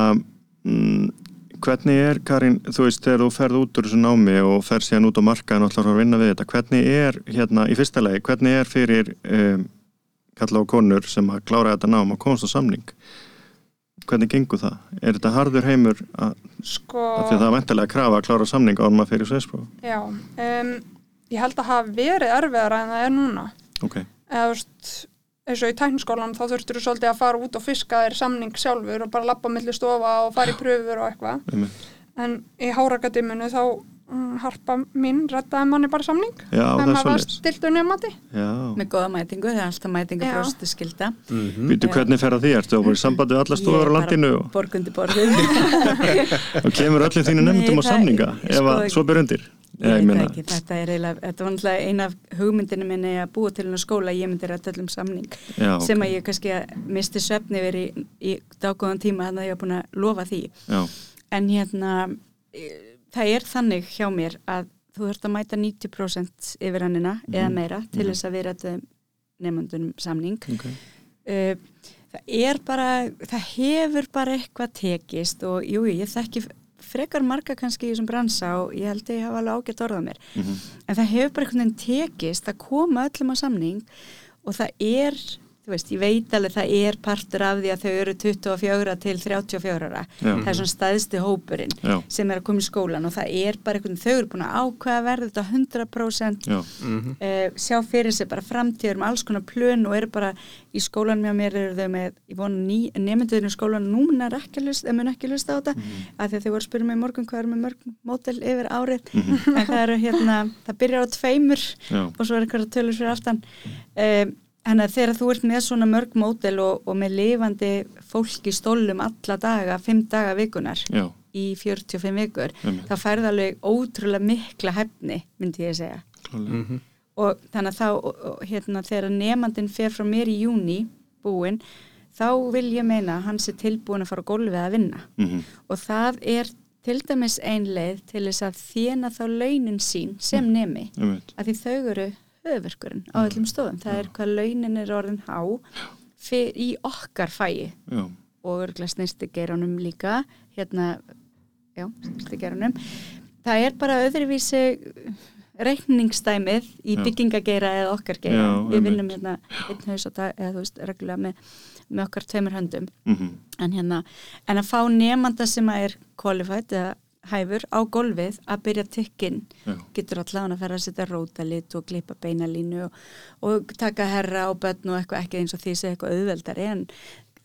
hvernig er Karin, þú veist þegar þú ferð út úr þessu námi og ferð síðan út á markaðin og ætlar að að vinna við þetta, hvernig er hérna í fyrsta lagi, hvernig er fyrir um, kalla á konur sem að klára þetta nám og komast á samning hvernig gengur það? Er þetta harður heimur að, Sko, að því að það er mentilega að krafa að klára samning á maður fyrir sveitspróf? já, um, ég held að hafa verið erfiðara en það er núna. Ok, eða þú veist, eins og í tækniskólan þá þurftur þú svolítið að fara út og fiska þér samning sjálfur og bara lappa milli stofa og fara í pröfur og eitthvað. En í hárakadimunu þá mm, harpa mín rettaði manni bara samning. Er maður var stiltur nefnandi Með góða mætingu, það er alltaf mætingu fróstu skilda. býtu hvernig fer að því? Ertu að búið sambandi við alla stofur á landinu og, Borgundi borðið. og kemur öllum þínu nefndum á samninga ef að svo ber undir? Ég veit ekki, þetta er eiginlega, þetta var náttúrulega eina af hugmyndinu minni að búa til hennar skóla, ég myndi rætt öllum samning Já, sem ok. að ég kannski misti svefni verið í, í dágóðan tíma þannig að ég var búin að lofa því. Já, en hérna e, það er þannig hjá mér að þú þurft að mæta 90% yfir hannina eða meira til þess að við rættum nefnandunum samning. Ok. uh, það er bara það hefur bara eitthvað tekist og jú, ég þekki frekar marga kannski í þessum bransa og ég held að ég hafa alveg ágætt orðað mér Mhm. en það hefur bara einhvern veginn tekist að koma öllum á samning og það er þú veist, ég veit alveg það er partur af því að þau eru 24 til 34 ára Já. það er svona staðsti hópurinn Já. sem er að koma í skólan og það er bara einhvern þau eru búin að ákveða að verða þetta 100% Já, uh, sjá fyrir sig bara framtíður með alls konar plön og eru bara í skólanum hjá mér eru þau með, ég vona ný, nefnduðinu í skólanum núna er ekki að lusta, mun ekki að lusta á þetta af því að þau voru að spyrja mig morgun hvað er með mörg mótel yfir árið? En það eru hérna, það byrjar á tveimur já, og svo er en að þegar þú ert með svona mörg mótel og, og með lifandi fólk í stólum alla daga, fimm daga vikunar já, í 45 vikur, Einmitt. þá færði alveg ótrúlega mikla hefni, myndi ég segja klálega. og þannig að þá og, hérna, þegar nefandin fer frá mér í júni búinn, þá vil ég meina að hann sé tilbúin að fara gólfið að vinna Mhm. og það er til dæmis ein leið til þess að þjena þá launin sín sem Mm. nemi Einmitt. að því þau eru höfverkurinn á öllum stofum, það er hvað launin er orðin há í okkar fæi. Já, og örgla snirstigeirunum líka. Hérna, já, snirstigeirunum það er bara öðruvísi reikningsdæmið í byggingageira eða okkar geira. Við vinnum hérna einn haus á dag eða þú veist, reglulega með, með okkar tveimur höndum. Mhm, en hérna, en að fá nefnda sem að er qualified eða hæfur á golfið að byrja tikkin já, getur allavega að fara að setja rótalit og klippa beinalínu og, og taka herra á börn og eitthvað ekki eins og því sé eitthvað auðveldari en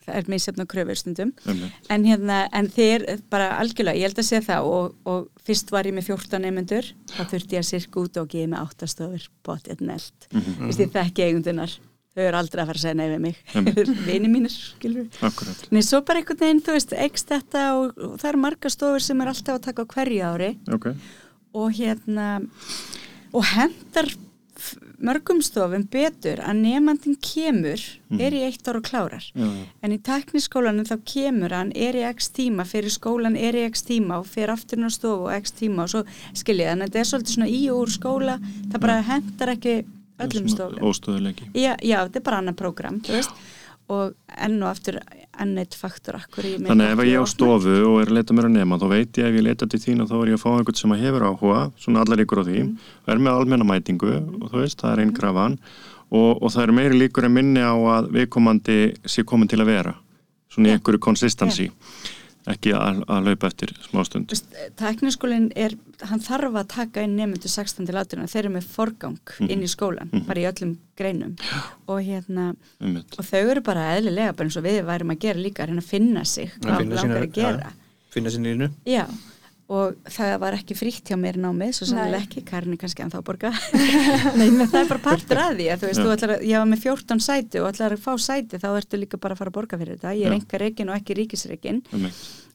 það er misjafn á kröfur stundum. En hérna, en er bara algjörlega, ég held að sé það og, og fyrst var ég með 14 nefnendur þá þurfti ég að sirka út og gefa með áttastofur bótið nelt, mm Mhm. -hmm. ég þekki eigundunar þau eru aldrei að fara að segja nei við mig. Einmitt. vini mínir, Akkurat. Nei, svo bara einhvern veginn, þú veist, ekst þetta og, og það eru marga stofur sem er alltaf að taka á hverju ári. Ok, og hérna og hendar mörgum stofum betur að nefnandin kemur, er í eitt ára og klárar. Já, já, en í tekniskólanum þá kemur hann er í x tíma, fyrir skólan er í x tíma og fyrir aftur inn á stofu og x tíma og svo skiljið, en þetta er svolítið svona í og úr skóla, það bara hendar ekki öllum stofum Óstöðuleiki. já, já, þetta er bara þú veist. Og enn og aftur enn eitt faktor akkur í mig Þannig ef ég á stofu og er að leita mér að nema þá veit ég ef ég leita til þín og þá er ég að fá einhvern sem að hefur áhuga, svona allar ykkur á því Mm. og er með almenna mætingu og þú veist, það er einn grafan og, og það er meiri líkur en minni á að viðkomandi sé komin til að vera svona í einhverju konsistansi ekki að, að laupa eftir smástund Tækniskólinn er, hann þarf að taka inn nefndu 16 til 18 þeir eru með forgang Mhm. inn í skólan bara í öllum greinum. Og hérna einmitt. og þau eru bara eðlilega bara eins og við værum að gera líka að reyna að finna sig Að hvað finna langar að gera. finna sinni línu. Já, og það var ekki frítt hjá mér námið, svo sannlega ekki Karin er kannski ennþá að borga. Nei, menn það er bara partur að því að þú veist, þú ætlar að, ég var með 14 sæti og ætlar að fá sæti, þá ertu líka bara að fara að borga fyrir þetta, ég er enga reikin og ekki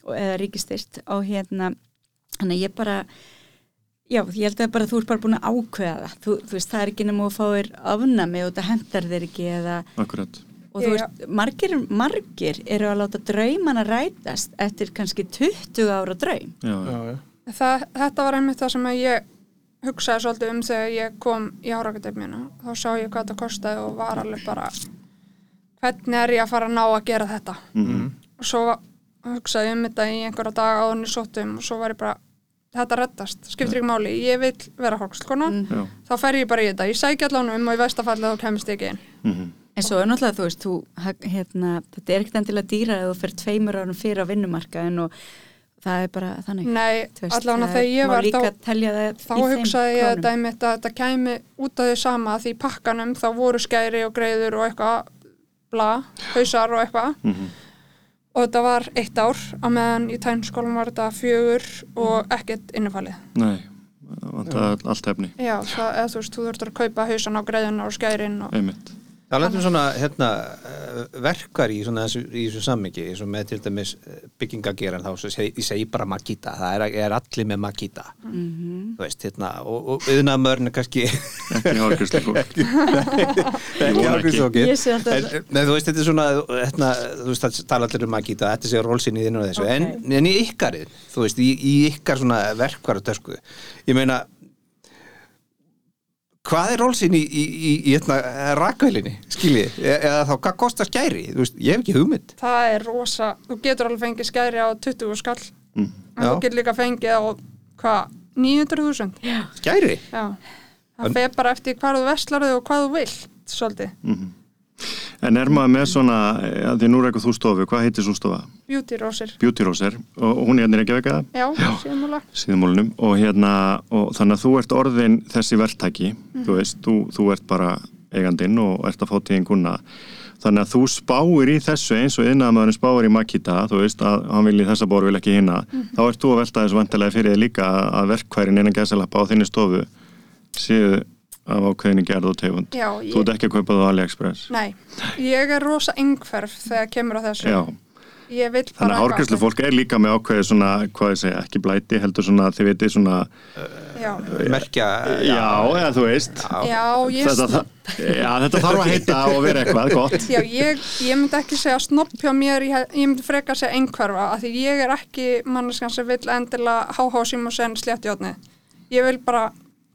og- eða ríkistyrt og hérna þannig að ég bara já, ég held að bara þú ert bara búin að ákveða það. Þú, þú veist, það er ekki nema að fá þér afnami og það hendar þér ekki eða akkurat og þú veist, margir, margir eru að láta draumana rætast eftir kannski 20 ára draum já, já. já. Það, þetta var einmitt það sem að ég hugsaði svolítið um þegar ég kom í árakademina. Þá sá ég hvað þetta kostaði og var alveg bara hvernig er ég að fara að ná að gera þetta? Mhm. Og svo hugsaði ég um þetta í einhverja daga áðurinn í sóttum og svo var ég bara þetta reddast, skiptir ekki máli, ég vil vera hókskona, já. þá fer ég bara í þetta, ég sækja allan um og í vestafalli þá kemist ég ekki inn. Mhm. En svo er náttúrulega, þú veist, þú, hérna, þetta er ekkert endilega dýra ef þú fyrir tveimur árum fyrir á vinnumarkaðin og það er bara þannig Nei, veist, allavega það þegar ég var líka þá, telja það þá hugsaði ég að þetta kæmi út af því sama því pakkanum þá voru skæri og greiður og eitthvað bla, hausar og eitthvað. Mhm. og þetta var eitt ár á meðan í tænskólan var þetta fjögur og ekkert innifalið. nei, vantar allt efni. Já, það, eða þú veist, þú þurftur að kaupa hausan á greiðuna og skærin og einmitt Það er svona hérna, eh, verkar í, svona, þessu, í þessu sammingi eins og með til dæmis eh, byggingageran þá ég segi bara Makita það er, er allir með Makita Mhm. þú veist, hérna, og, og yðnaðmörn er kannski ekki fólk ekki nei, þú veist, þetta er svona hérna, þú veist, það tala allir um Makita þetta sé rólsinni þinn og þessu. Ok. en, en í ykkarið, þú veist, í, í ykkar svona verkvar og törsku ég meina hvað er rólsinni í, í, í, í hérna, rakvælinni, skiljið E- eða þá, hvað kostar skæri, þú veist, ég hef ekki hugmynd. Það er rosa, þú getur alveg fengið skæri á 20 skall. Mm. en þú Já. getur líka fengið á hvað, 900.000 skæri, Já, það fer bara eftir hvað þú veslarðu og hvað þú vilt svolítið, Mhm. En er maður með svona, að því nú er eitthvað þú stofu, hvað heitir svo stofa? beauty rósir. Beauty Roser og hún er hérna ekki vekað Já, síðanmúla síðumólunum og hérna og þannig að þú ert orðin þessi verktæki þú veist, þú, þú ert bara eigandinn og ert að fá tíðin kuna þannig að þú spáir í þessu eins og innæðamaðurinn spáir í Makita þú veist að hann vilji þessa bór vil ekki hinna þá ert þú að velta þessu vantilega fyrir þig líka að- að verkværin innan gæsalappa á þinni stofu séu af ákveðinni gerð og tegund. Já, þú ert ég, ekki að kaupa það á AliExpress. Nei, ég er rosa engferf þegar kemur á þessu. Ég þannig bara að hárgræslu fólk er líka með ákveði svona, hvað ég segja, ekki blæti heldur svona, þið veitir svona Já, merkja Já, eða þú veist. Já, ég, þetta, það, já, þetta þarf að heita og vera eitthvað gott. Já ég, ég myndi ekki segja snopp hjá mér, ég, ég myndi freka segja engferfa, af því ég er ekki manneskan sem vil endilega háhá sím og sen sléttjóðni. Ég vil bara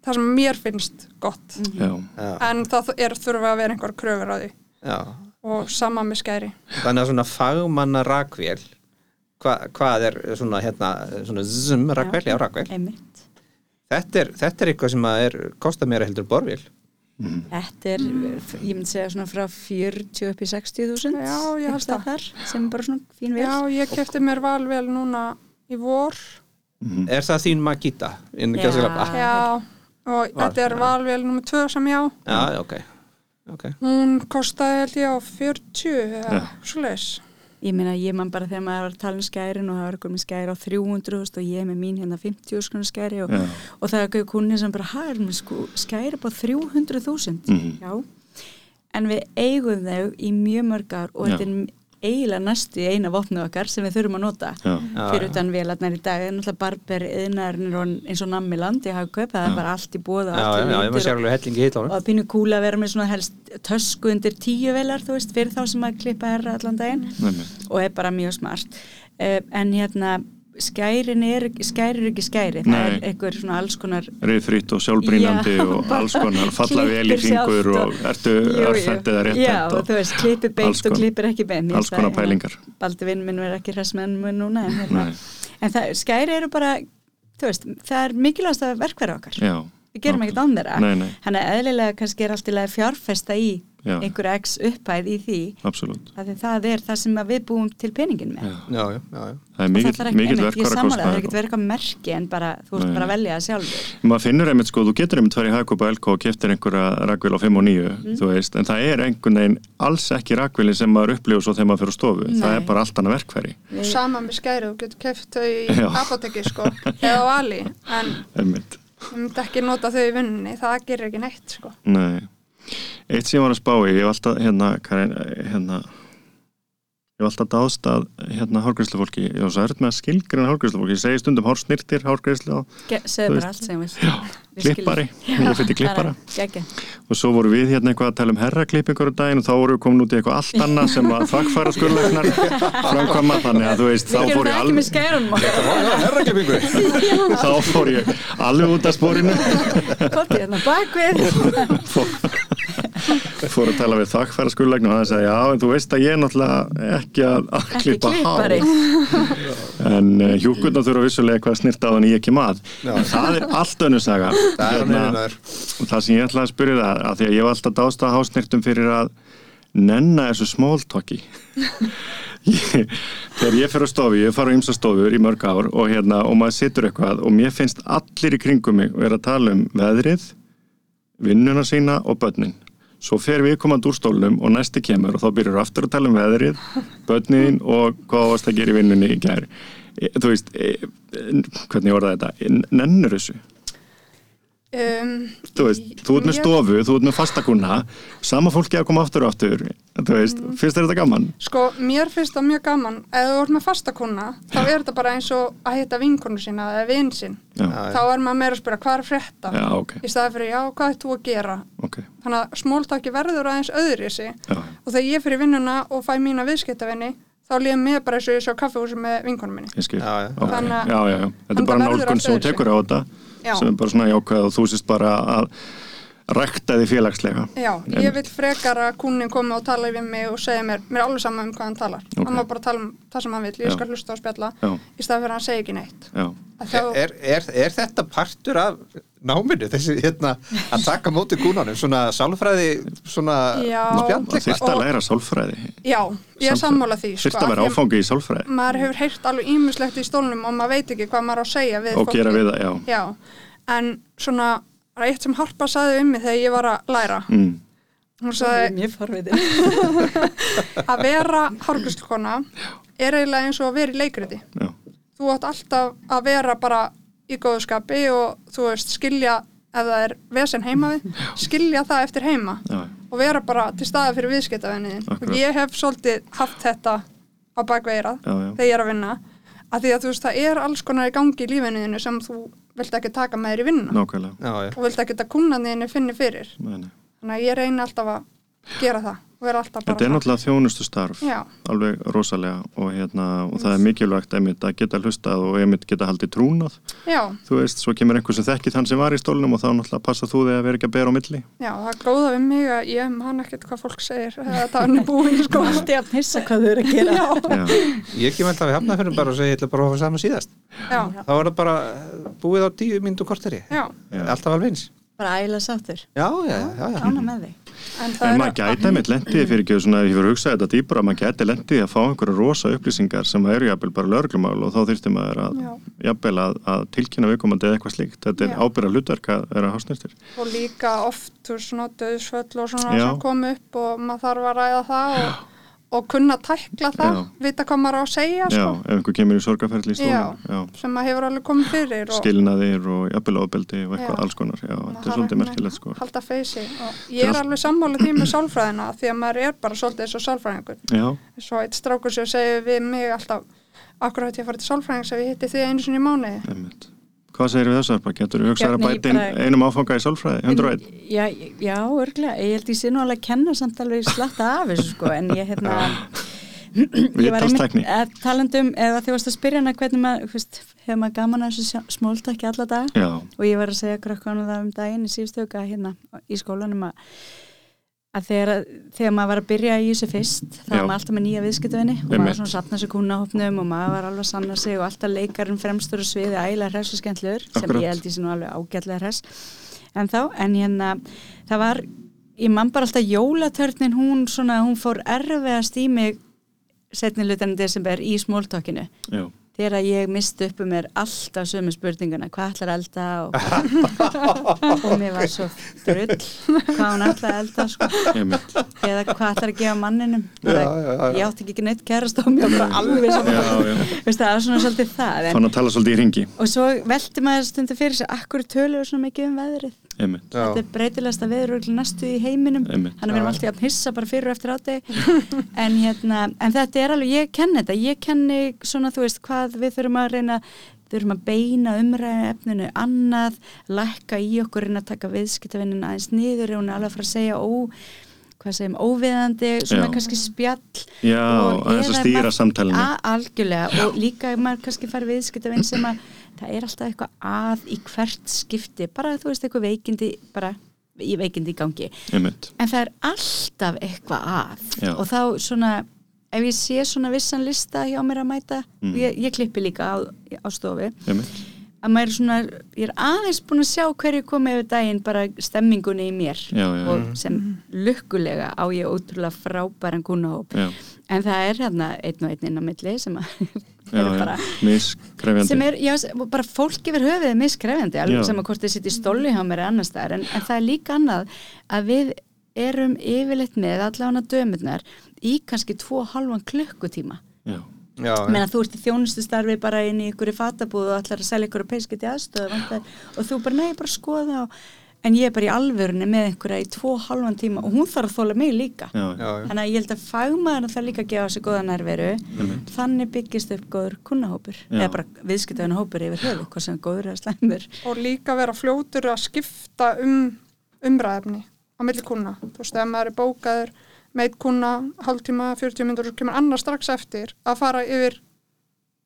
það sem mér finnst gott, Já, já, en það er þurfa að vera einhver kröfur á því. Já. og sama með skæri. þannig að svona fagmanna rakvél hva, hvað er svona hérna svona zum rakvél, já rakvél. Einmitt. þetta er, þetta er eitthvað sem að er kostar mér heldur borvél. Þetta er, ég myndi segja svona frá 40 upp í 60.000 Já, ég held það. þar, sem er bara svona fín vel Já, ég kefti mér valvel núna í vor. er það þín Magita Já. Já, og Val, þetta er já. valvel nummer 2 sem ég á. já, já, ok, okay. Hún kostaði held ég á 40 eða Já. svoleiðis. Ég meina, ég man bara þegar maður var að tala um skærin og það var eitthvað með skæri á 300.000 og ég er með mín hérna 50.000 skæri og, já, og það er eitthvað kunni sem bara, hæ, er með sko, skæri upp á 300.000 Mhm. Já, en við eigum þau í mjög mörg ár og Já. þetta er eiginlega næstu í eina vopnu okkar sem við þurfum að nota. Já, fyrir utan vélarnar í dag, en náttúrulega barber yðnarinn og eins og nammiland ég hafa kaupað, það er bara allt í bóða já, já, já, ég maður sér alveg hellingi hitt á og að pínu kúla að vera með svona helst tösku undir tíu velar, þú veist, fyrir þá sem að klippa herra allan daginn. Og er bara mjög smart. Uh, en hérna skærin er, skæri er ekki skæri það Nei. er einhver svona alls konar Reyðfrýtt og sjálfbrínandi Já, og alls konar falla vel í fingur og- og ertu örfend eða rétt já, og þú veist, klippir alls beint og klippir ekki beint alls konar pælingar. Baldur vinn minn verður ekki með mér núna en, hérna, en það, skæri eru bara þú veist, það er mikilvægast að verkværa okkar. Já, við gerum ekkert án þeirra. Þannig að eðlilega kannski er allt í lagi að fjárfesta í Já. einhverja x upphæð í því. Því það er það sem að við búum til peningin með. Já. já, já, já, já. það er það er mikill einmitt, ég verkvara sammála, það er ekkert verið eitthvað merki en bara þú ert bara að velja það sjálfur. Maður finnur einmitt sko, þú getur einmitt farið í Hagkaup og Elko og keftir einhverja rakvél á 5 og 9 Mhm. þú veist, en það er einhvern veginn alls ekki rakvélin sem maður upplifur svo þegar maður fyrir á stofu, það Nei. er bara allt annað verkfæri. Og sama með skæri, þú getur keft ég myndi ekki nota þau í vinnunni, það gerir ekki neitt sko. nei eitt sem ég var að spá í, ég var alltaf hérna, Karin, hérna ég var alltaf dáðst að hérna hárgræslufólki, ég var svo erfitt með að skilgrina hárgræslufólki, ég segi stundum hársnirtir og Þú segðu bara allt sem við klippari, ég fyrir klippara. og svo voru við hérna eitthvað að tala um herraklippingur á daginn og þá voru við komin út í eitthvað allt annað sem að þakkfæra skurðlegnar framkvæma. Þannig að þú veist, þá fór ég alveg þá fór ég alveg út af spórinu Kotið hérna bakvið fór, að tala við þakkfæra skurðlegnar og það sagði, já, en þú veist að ég er náttúrulega ekki að, að Ekki klippa hár. en uh, hjúkurna þurfa vissulega eitthvað að snirta á þannig ég kem að en það er allt önnur saga. Það er hann Hérna, og það sem ég ætlaði að spyrja það að því að ég var alltaf dást að hásnirtum fyrir að nenna þessu smóltokki þegar ég fer á stofu ég fara á ymsa stofur í mörg ár og, hérna, og maður situr eitthvað og mér finnst allir í kringum mig og er að tala um veðrið vinnuna sína og börnin svo fer við komand úr stólnum og næsti kemur og þá byrjar aftur að tala um veðrið börnin og hvað varst að gera í vinnunni í gær. E- þú veist, e, e, hvernig voru þetta? Nennur þessu um, þú veist, þú ert með stofu, þú ert með fastakuna sama fólki að koma aftur og aftur þú veist, finnst þér þetta gaman? Sko, mér finnst það mjög gaman. Ef þú ert með fastakonna, þá er þetta bara eins og að hitta vinkonu sína eða vinn sín Já, þá er maður meira að spyrja hvað er frétta? Já, ok, í staði fyrir já, hvað er þú að gera? Ok. Þannig að smóltaki verður aðeins öðri sig já, og þegar ég fyrir vinnuna og fæ mína viðskiptavinni þá líður mér bara eins og ég svo kaffehúsi með vinkonum minni. Ég Já, Þannig já, sem er bara svona jákvæð og þú sést bara að rækta því félagslega. Já, ég vil frekar að kúnin komi og tala við mig og segja mér, mér er alveg sama um hvað hann talar. Ok. hann má bara tala um það sem hann vil, ég Já. skal hlusta og spjalla já, í staði fyrir að hann segja ekki neitt. Þá, er, er, er þetta partur af náminu, þessi hérna að taka móti kúnanum, svona sálfræði svona Já. það spjall þyrft að læra sálfræði. Já, ég er sammála því sko, þyrft að vera áfangi í sálfræði. maður hefur heyrt alveg ímislegt í stólnum og maður veit ekki hvað maður á að segja við og gera við það, já. Já, en svona það er eitt sem Harpa saði um mig þegar ég var að læra. Mm, hún forvitin að vera hárgríslukona er eiginlega eins og að vera í leikriti. Já, þú átt alltaf að vera bara í góðskapi og þú veist skilja ef það er vesen heima við skilja það eftir heima já, og vera bara til staða fyrir viðskiptavenniðin og ég hef svolítið haft þetta á bakveirað þegar ég er að vinna að því að þú veist það er alls konar í gangi í lífinuðinu sem þú vilt ekki taka með þér í vinna nákvæmlega. Já, og vilt ekki að kunnanðinu finni fyrir. Nei, nei. þannig að ég reyni alltaf að gera það og vera alltaf bara Þetta er náttúrulega þjónustu starf Já. alveg rosalega og, hérna, og það er mikilvægt einmitt að geta hlustað og einmitt geta haldið trúnað. Já, þú veist, svo kemur einhver sem þekki þann sem var í stólnum og þá náttúrulega passa þú þig að vera ekki að bera á milli. Já, það er góða við mig að ég man ekkert hvað fólk segir það er nú búin sko. Allt í að hissa hvað þau eru að gera. Já, ég kem alltaf við hafnað fyrir bara og segja ég ætla bara að hafa saman síðast. Já, þá er það bara búið á tíu korteri. Alltaf alveg eins. Bara æla sáttur. Já, já, já, já. Með en en maður gæti einmitt lendið fyrir ekki svona, ég fyrir að hugsa þetta dýpra, maður gæti lendið að fá einhverja rosa upplýsingar sem eru jafnvel bara lögreglumál og þá þyrfti maður að Já. jafnvel að, að tilkynna viðkomandi eða eitthvað slíkt, þetta er Já. ábyrra hlutverk að vera hásnýrstir og líka oft svona döðsföll og svona Já. sem kom upp og maður þarf að ræða það og, og kunna tækla það Já. vita hvað maður á að segja Já, sko, ef einhver kemur í sorgaferðli já, sem maður hefur alveg komið fyrir og skilnaðir og jafnvel ofbeldi og eitthvað Já. alls konar, já, þetta er svolítið merkilegt sko. halda feysi og ég er er alveg sammála því með sálfræðina því að maður er bara svolítið eins og sálfræðingur. Já, svo eitt strákur sem segir við mig alltaf akkur hætti ég að fara til sálfræðings ef ég hitti þig einu sinni í mánuði Hvað segir við þessu Arpa? Getur við hugsað að bæta einum áfanga í sálfræði? 101? Já, já, örglega, ég held ég sé nú alveg að kenna samt alveg slatta af þessu sko, en ég hérna ég var einmitt að talandum, eða því varst að spyrja hana hvernig maður, hefur maður gaman að þessu smóltakki alla dag Já, og ég var að segja krökkunum það um daginn í síðustu auka hérna í skólanum að, að þegar, þegar maður var að byrja í þessu fyrst þá var maður alltaf með nýja viðskiptavinni og maður svona sapna sér kúnahopnum og maður var alveg að sanna sig og alltaf leikarinn fremstur og sviði ægilega hress og skemmtlur sem ég held sé nú alveg ágætlega hress. En þá, en hérna það var, ég man bara alltaf jólatörnin, hún svona, hún fór erfiðast í mig setni lutan í desember í smóltókinu þegar ég misti upp um mér alltaf sömu spurninguna, hvað ætlar að elda og, og mér var svo drull hvað hún ætlar að elda sko. eða hvað ætlar að gefa manninum. Já, já, já. ég átti ekki neitt kærast á mér bara alveg svona það er svona svolítið það en, að og svo velti maður stundu fyrir sig akkur tölur svona mikið um veðrið einmitt, Já. þetta er breytilegasta veður næstu í heiminum. Þannig að við erum alltaf að hissa bara fyrir og eftir átti en, hérna, en þetta er alveg, ég kenni þetta. Ég kenni svona þú veist hvað við þurfum að reyna þurfum að beina umræðinu efninu annað lækka í okkur reyna að taka viðskiptavinnin aðeins niður hún er alveg að fara að segja ó hvað segjum, óviðandi, svona Já. kannski spjall já, og aðeins að stýra A- algjörlega. Og líka maður kannski fær viðskiptavinn sem að það er alltaf eitthvað að í hvert skipti bara þú veist eitthvað veikindi bara í veikindi í gangi. Einmitt, en það er alltaf eitthvað að. Já. og þá svona ef ég sé svona vissan lista hjá mér að mæta Mm. ég, ég klippi líka á, á stofu. Einmitt. Að maður svona, ég er aðeins búin að sjá hverju komið yfir daginn bara stemmingunni í mér. Já, já, og sem lukkulega á ég ótrúlega frábæran kunnahóp já, en það er hérna einn og einn inn á milli sem að já, bara miskrefjandi. sem er, já, bara fólk yfir höfuðið er miskrefjandi, alveg Já. sem að hvort þið sitt í stóli hjá mér eða annars staðar, en, en það er líka annað að við erum yfirleitt með allavega dömurnar í kannski tvo og halvan klukkutíma. Já, Já, menna þú ert í þjónustu starfi bara inn í ykkur í fatabúð og ætlar að selja ykkur peiskett í aðstöðu og þú bara, nei, bara skoða og, en ég er bara í alvörunni með einhverja í tvo halvan tíma og hún þarf að þóla mig líka já, já, já. Þannig að ég held að fagmaður það líka að gefa sér góða nærveru Einmitt. þannig byggist upp góður kunnahópur Já. eða bara viðskiptöðuna hópur yfir höfu hvað sem er góður eða slæmur og líka vera fljótur að skipta um umræðefni á milli kuna. Þú veist, ef maður er bókaður með eitt kuna, hálftíma, 40 minnur og kemur annar strax eftir að fara yfir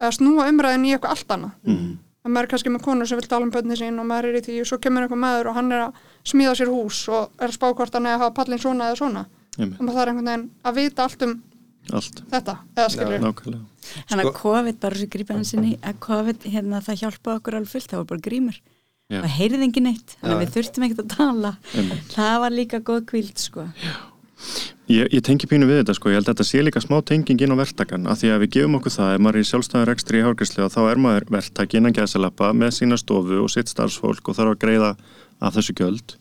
eða snúa umræðin í eitthvað allt annað. Mhm. Að maður er kannski með konu sem vil tala um bönni sín og maður er í því og svo kemur einhver maður og hann er að smíða sér hús og er að spá hvort hann er að hafa pallin svona eða svona. Þannig að það er einhvern veginn að vita allt um allt þetta, eða skilur. nákvæmlega Þannig að Sko- COVID bara svo grípa hann sinni að COVID hérna það hjálpa okkur alveg fullt það var bara grímur Já. og heyrði engin neitt þannig að Já. við þurftum ekkert að tala Einmitt. það var líka góð kvíld sko Ég, ég tengi pínu við þetta sko, ég held að þetta sé líka smá tenging inn á verktakan af því að við gefum okkur það, ef maður er í sjálfstæðar rekstri í hárgæslu þá er maður verktaki innan gæðsalappa með sína stofu og sitt starfsfólk og þarf að greiða af þessu gjöld.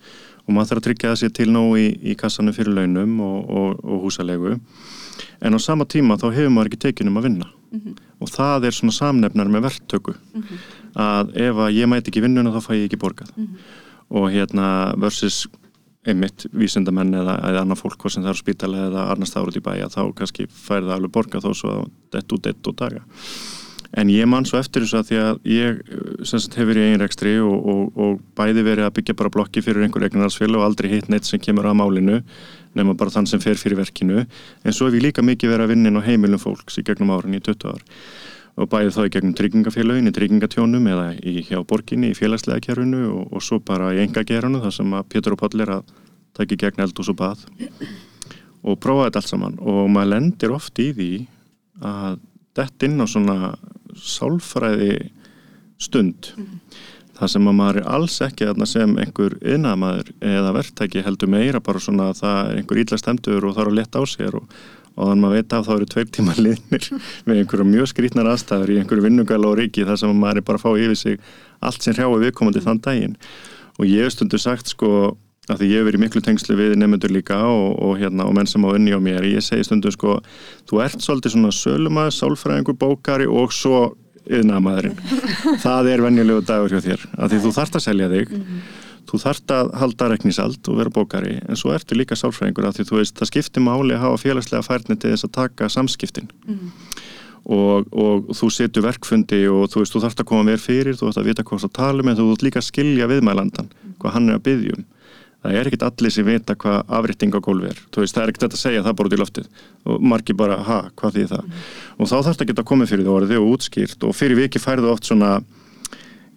Og maður þarf að tryggja sér til nóg í, í kassanum fyrir launum og, og, og húsalegu en á sama tíma þá hefur maður ekki tekinum að vinna. Og það er svona samnefnar með verktöku að ef að ég mæti ekki vinnuna þá fæ ég ekki borgað. Og hérna versus einmitt vísindamenn eða, eða annar fólk sem það á spítala eða annars það út í bæja þá kannski fær það alveg borga þó svo að dett út dett og daga. En ég man svo eftir þessu að því að ég sem sagt hefur í einrekstri og, og, og bæði verið að byggja bara blokki fyrir einhver eignarnarsfél og aldrei hitt neitt sem kemur að málinu nema bara þann sem fer fyrir verkinu. En svo hef ég líka mikið verið að vinna inn á heimilum fólks í gegnum árin í 20 ár og bæði þá í gegnum tryggingafélagin í tryggingatjónum eða í, hjá borginni í félagslega kerfinu og, og svo bara í enga gerunu þar sem að Pétur og Páll er að taka í gegn eldús og bað. Og prófa þetta allt saman. Og maður lendir oft í því að dett inn á svona sálfræði stund. Það sem að maður er alls ekki þarna sem einhver yðnaðamaður eða verktæki heldur meira bara svona að það er einhver ítla stemtur og er að leta á sér og, og þannig að maður veit að þá eru tveir tíma liðnir með einhverju mjög skrítnar aðstæður í einhverju vinnugæla og ríki þar sem að maður er bara að fá yfir sig allt sem hrjáu viðkomandi þann daginn. Og ég hef stundu sagt sko að því ég hef verið miklu tengslu við nefnendur líka og, og, hérna, og menn sem á unni á mér ég segi stundu sko, þú ert svolítið svona sölumæður, sálfræðingur, bókari og svo yðnaðamaðurinn það er venjulegu dagur hjá þér að því þú þarft að selja þig þú þarft að halda reknisald og vera bókari en svo ertu líka sálfræðingur að því þú veist það skiptir máli að hafa félagslega færni til þess að taka samskiptin. Og, og þú setur verkfundi og þú veist þú þarft að koma mér fyrir þú þarft að vita hvað það tala um en þú þarft líka að skilja viðmælandan hvað hann er að byggja um. Það er ekkit allir sem vita hvað afritting á gólfi er. Þú veist það er ekkit að segja það bara út í loftið. Og margir bara, ha, hvað því það? Og þá það að geta komið fyrir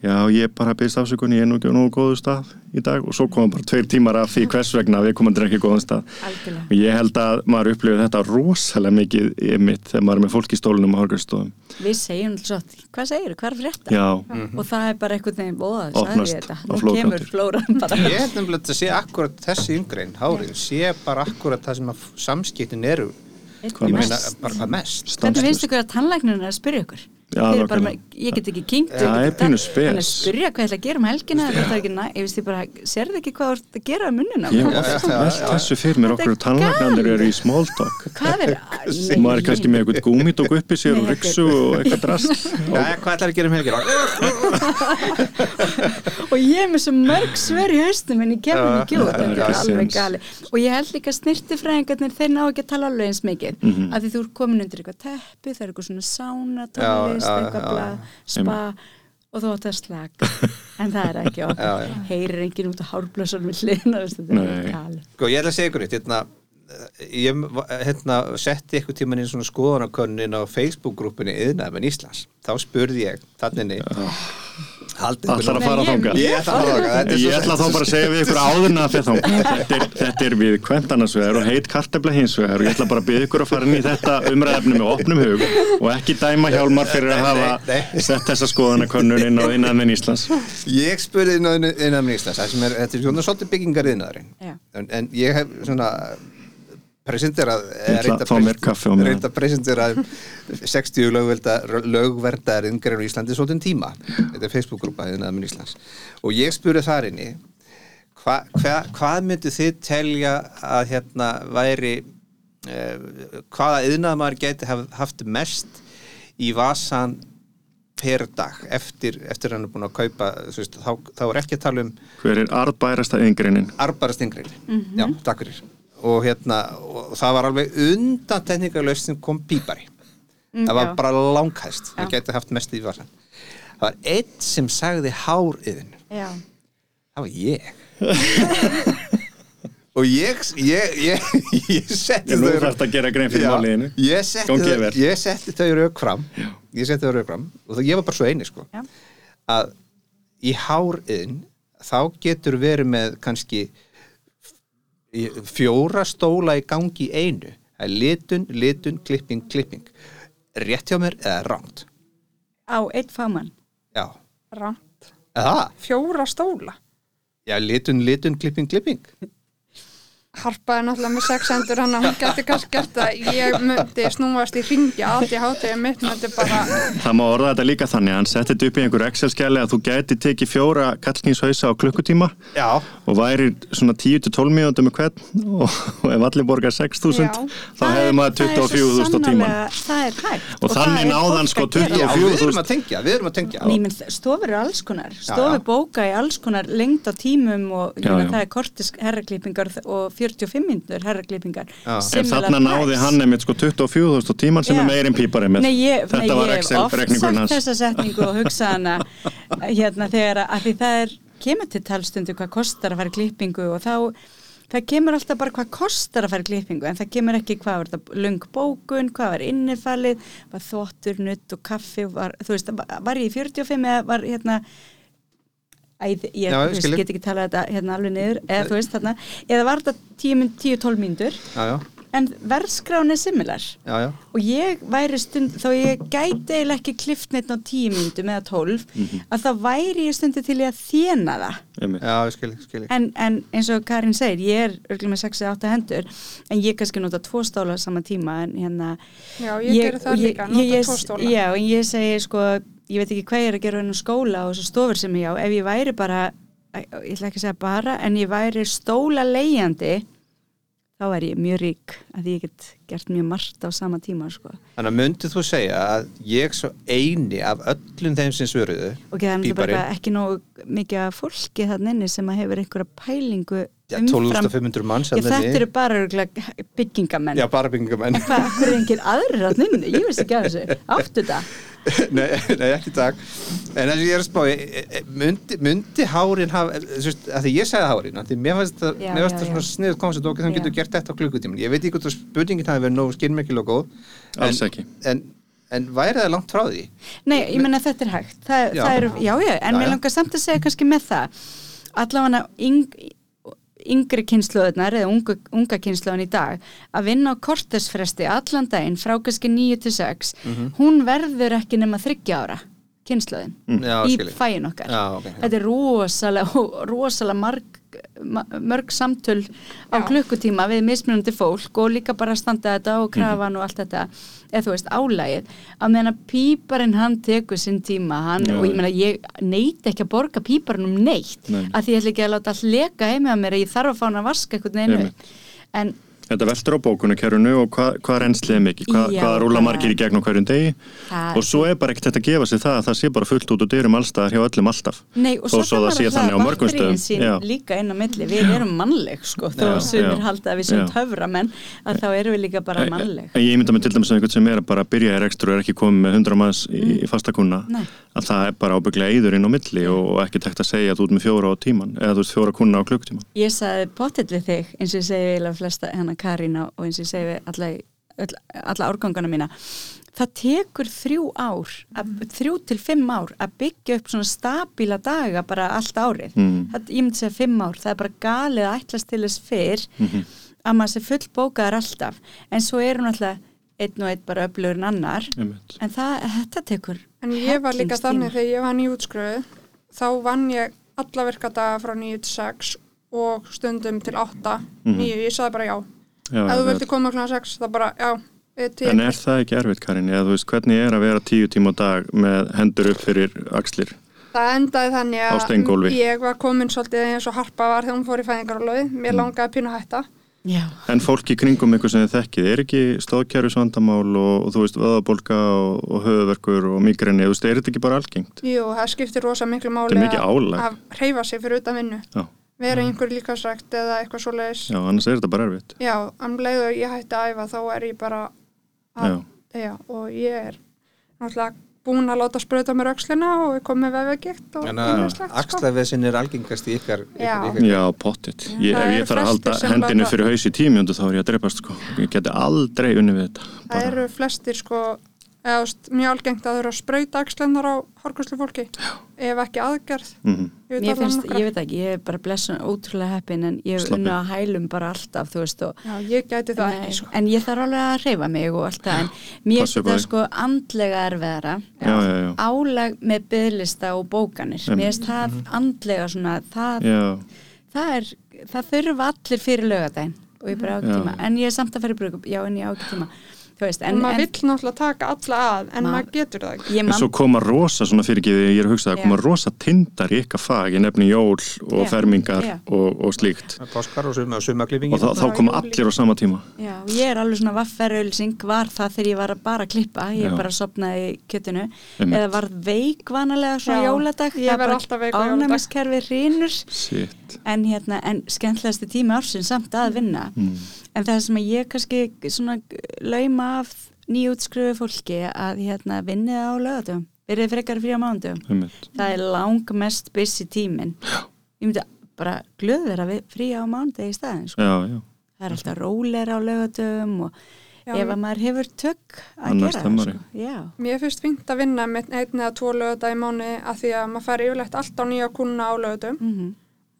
já, ég bara byrst afsökun, ég er nú ekki á nógu góðu stað í dag og svo koma bara tveir tímar af því hvers vegna við komum ekki góðan stað algjörlega. og ég held að maður upplifir þetta rosalega mikið í mitt þegar maður er með fólk í stólunum og hálfgjörstofum Við segjum svo, hvað segir hvað er frétta? já, Og það er bara einhvern veginn, bóða, sagði ég þetta. Nú kemur flóran bara. Ég held nefnilega að þetta sé akkurat þessi yngrein, hárið, sé bara akkurat það sem að samskiptin eru, Hvað ég mest? meina bara hvað mest. Hvernig finnst ykkur að tannlæknirinn er að spyrja ykkur? Já, Þeir eru bara ég get ekki kynkt Já, það er pínu spes. Þannig að spyrja hvað ég ætla að gera um helgina þetta er ekki næ, ég veist ég bara, sérðu ekki hvað þú ert að gera um já. þessu fyrir mér okkur tannlagnandir eru í small talk. Hvað er, og maður er kannski með eitthvað gúmítók uppi sér og ryksu og eitthvað drast. Hvað ætlar að gera um helgir? og ég er með svo mörg svör í haustum en ég kemur ekki út, þetta er alveg gali og ég held líka snirtifræðingarnir þeir ná ekki að tala alveg eins mikið. Mm Mhm. af því þú er komin undir eitthvað teppi það er eitthvað svona sána, tónlist eitthvað bla, spa og þú átt að slaka. En það er ekki okkur heyrir enginn út á alveg gali Sko, ég ætla að segja ykkur eitt, hérna, ég hérna, setti eitthvað tíman inn svona skoðanakönnin á Facebook-grúppinni Yðnaðmenn Íslands. Þá spurði ég, þannig haldið Ætlar að fara Nei, ég- ætla að fara þangað, þetta svo Ég ætla þá bara að segja við ykkur áður en að fyrir þangað. Þetta, er- þetta er við kventansvegar og heit kartefla hinsvegar og ég ætla bara að byggja ykkur að fara inn í þetta umræðefni með opnum hug og ekki dæma hjálmar fyrir að hafa sett þessa skoðanakönnun inn á innanmenn Íslands. Ég spurði Yðnaðmenn Íslands, það sem er, þetta er svona svolítið byggingar yðnaðurinn. Já. En, en ég hef svona presenterað reynda að presenterað 60 lögvelda, lögverdaðar yngrein á Íslandi svolítið tíma. Þetta er Facebook-grúpa og ég spurði þar inni hva, hva, hvað myndu þið telja að hérna væri eh, hvaða yðnaðmaður geti haf, haft mest í vasan per dag eftir, eftir hann er búin að kaupa veist, þá, þá er ekki að tala um Hver er arðbærasta yngreinin? arbarast yngrein já, takk fyrir og hérna, og það var alveg undan teknikalöst sem kom pípari. Það var já. bara langhæst. Það geti haft mest í vasan það var einn sem sagði háriðin Já, það var ég. Og ég ég, ég, ég setti þau þarf að gera grein fyrir Já, máliðinu ég setti, setti þau rauk fram. Ég setti þau rauk fram. Og það, ég var bara svo eini sko. Já. að í háriðin þá getur verið með kannski fjóra stóla í gangi í einu. Það er litun, litun, klipping, klipping. Rétt hjá mér eða ránt á eitt Ránt. eða? Fjóra stóla. já, litun, litun, klipping, klipping Harpa er náttúrulega með sex endur hann að hún geti kannski gert það. Ég myndi snúast í ringi allt í hátíði mitt myndi bara, Það má orða þetta líka þannig, hann setti þetta upp í einhver Excel-skjali að þú gæti tekið fjóra kallkynshausa á klukkutíma já, og væri svona 10-12 mínútur með hvern og, og ef allir borgar 6.000 Já. þá hefði maður 24.000 á tíman Það er hægt Og þannig er hann fólk sko að gera. já, 24.000. við erum að tengja við erum að tengja Nýminn stofur eru alls konar, stofur já. bóka í alls konar lengd á tímum og ég Já, meina já. það er kortisk herraklippingar og 45 minnur herraklippingar. En þarna náði hann einmitt sko 24.000 á tíman sem Já. er meirinn ég, nei, Þetta var ég hef oft sagt hans þessa setningu og hugsa hana hérna þegar að, því það er kemur til talstundu hvað kostar að fara klippingu og þá það kemur alltaf bara hvað kostar að fara klippingu en það kemur ekki hvað var þetta lung bókun, hvað var innifalið var þvottur, nutt og kaffi var, þú veist, var ég í 45 eða var hérna Æ, ég, Já, ég get ekki talað þetta hérna alveg niður eða þú veist þarna, eða var þetta 10-12 mínútur? Já, já, en verðskrán er similar. Já, já. Og ég væri stund þá ég gæti eiginlega ekki klift neitt á tíu myndum eða tólf að þá væri ég stundu til ég að þjena það. Já, ég skil, ég skil. en, en eins og Karin segir, ég er örgulega með 6-8 hendur en ég kannski nota tvo stóla á sama tíma en hérna já, ég, geri það og líka, nota ég, tvo stóla. Já, en ég segi sko ég veit ekki hvað ég er að gera á skóla og þessu stofur sem ég á, ef ég væri bara ég ætla ekki að segja bara, en ég væri stóla leigjandi þá er ég mjög rík að ég get gert mjög margt á sama tíma sko. Þannig að myndið þú segja að ég svo eini af öllum þeim sem svöruðu og það er bara ekki nógu mikið fólki þannig inni sem að hefur einhverja pælingu Já, umfram 12.500 manns Já, þetta inni. eru bara byggingamenn Já, bara byggingamenn en hvað, er enginn aðrir að nynni? Ég veist ekki að þessu, áttu þetta nei, nei, ekki takk En þess að ég er að spá e- e- e- myndi, myndi hárin hafa þú að því ég segði hárin að því mér fannst það, Já, mér fannst það svona sniðut koncept og þannig Já. getur gert þetta á klukkutíman ég veit ekki hvort að spurningin hafi verið nógu skilmekkilega góð Alls en, ekki. en, en væri það langt frá því? Nei, ég menna þetta er hægt. Það, Já. það er, já, já, en mér langar samt að segja kannski með það. Allavega yng, yngri kynsluðunar eða unga, unga kynsluðan í dag að vinna á kortesfresti allan daginn frá kannski 9 til 6 Mhm. hún verður ekki nema 30 ára kynsluðin Já, í fæin okkar Já, ok, já. þetta er rosalega, rosalega marg, ma- mörg samtöl á Já. klukkutíma við mismunandi fólk og líka bara standa þetta og krafan Mhm. og allt þetta eða þú veist álægið að meðan að píparinn hann tekur sinn tíma hann, Já, og ég meina ég neyti ekki að borga píparinn um neitt Nei. að því ég ætla ekki að láta allt leka heimi á mér að ég þarf að fá hann að vaska eitthvað neinu en Þetta veltur á bókunarkerfinu og hvað hva reynsli er mikið, hvað Já, hva rúla margir í gegn á hverjum degi það og svo er bara ekkert þetta að gefa sig það að það sé bara fullt út og dyrum allstaðar hjá öllum alltaf. Nei, og svo, það sé þannig á mörgum stöðum. sín Já. líka inn á milli, við erum mannleg sko, þó að sumir halda að við sem já. töframenn að þá erum við líka bara mannleg En ég mynda mig til dæmis að einhvern sem er að bara byrja í rekstur og er ekki komið með 100 manns í, í fastakuna að það er bara ábygglega íður inn á milli og, ekki tekt að segja að þú ert með fjóra á tíman eða þú ert fjóra kuna á klukktíman. Ég sagði pottet við þig eins og ég segi eiginlega flesta hennar Karína og eins og ég segi við alla, alla, alla árgangana mína það tekur þrjú ár að, þrjú til fimm ár að byggja upp svona stabíla daga bara allt árið Mm. það, ég myndi segja fimm ár, það er bara galið að ætlast til þess fyrr Mhm. að maður sé full bókaðar alltaf en svo er hún alltaf einn og einn bara öflugur en annar Einmitt. en það, þetta tekur En ég var líka þannig þegar ég var nýjútskruð þá vann ég alla virkadaga frá 9 til 6 og stundum til 8 Mhm. 9, ég sagði bara já Já, ef þú vildi koma kl. 6 þá bara já, En er það ekki erfitt Karin? Eða þú veist hvernig er að vera tíu tíma á dag með hendur upp fyrir axlir? það endaði þannig að ég var komin svolítið eins og harpa var þegar hún fór í fæðingarálöfi mér Mm. langaði að hætta Já, En fólk í kringum ykkur sem þið þekkið, er ekki stóðkjærfisvandamál og, og þú veist vöðabólka og, og höfuverkur og migrini, þú veist, er þetta ekki bara algengt? Jú, það skiptir rosa miklu máli álag. að hreyfa sig fyrir utan vinnu Já, vera í einhverju líkasrækt eða eitthvað svoleiðis já, annars er þetta bara erfitt. já, um leið og ég hætti að æfa þá er ég bara að, Já, já, og ég er náttúrulega búin að láta sprauta mér öxlina og er komið vefvegikt og En að ýmislegt, sko. axlavesin er algengast í ykkar, Já. ykkar, já, pottit. Ef ég þarf að halda hendinu láta- fyrir haus í tímjöndu þá er ég að dreipast, sko. Ég geti aldrei unni við þetta. það eru flestir sko eða mjög algengt að þau eru að sprauta axlennar á hárgræslu fólki ef ekki aðgerð. Mm ég veit mér allan finnst, ég veit ekki, ég er bara blessun ótrúlega heppin en ég Slappið. unna að hælum bara alltaf, þú veist, og já, ég gæti það Nei, ekki sko. en ég þarf alveg að reyfa mig og allt það en mér Passa finnst þig. sko andlega erfiðara Já, já, já. álag með byðlista og bókanir. Mér finnst það andlega svona það, Já, það er það þurfa allir fyrir lögadaginn og ég bara á ekki Já. tíma, en ég er samt að fara í brugum já en ég á ekki tíma veist, en, en, maður en vill náttúrulega taka alla að en Ma- maður getur það ekki ég en svo koma rosa svona fyrirgefið, ég er að hugsa það, Já. koma rosa tindar í ykkar fag, ég nefni jól og Já. fermingar Já. og, og slíkt. páskar og suma, sumaklipingi Og þá, þá koma allir á sama tíma. já, ég er alveg svona vafferölsing var það þegar ég var að bara klippa ég Já. bara sopnaði í kjötinu Einmitt. eða var veik vanalega svona jóladag ég verð alltaf veik á jóladag. ánæmiskerfi hrínur en hérna, en skemmtilegasti tími ársinn samt að vinna Mm. en það sem að ég kannski svona lauma af nýjútskrufu fólki að hérna vinnið á lögatum verið frekar frí á mándum það er langmest busy tímin ég myndi bara glöð vera við frí á mándegi í staðin sko. Já, já. það er alltaf róleira á lögatum og Já, ef að maður hefur tök að Annars gera það sko. Mér finnst fínt að vinna með einn eða tvo lögða í mánu að því að maður fær yfirlegt allt á nýja kuna á lögðum mm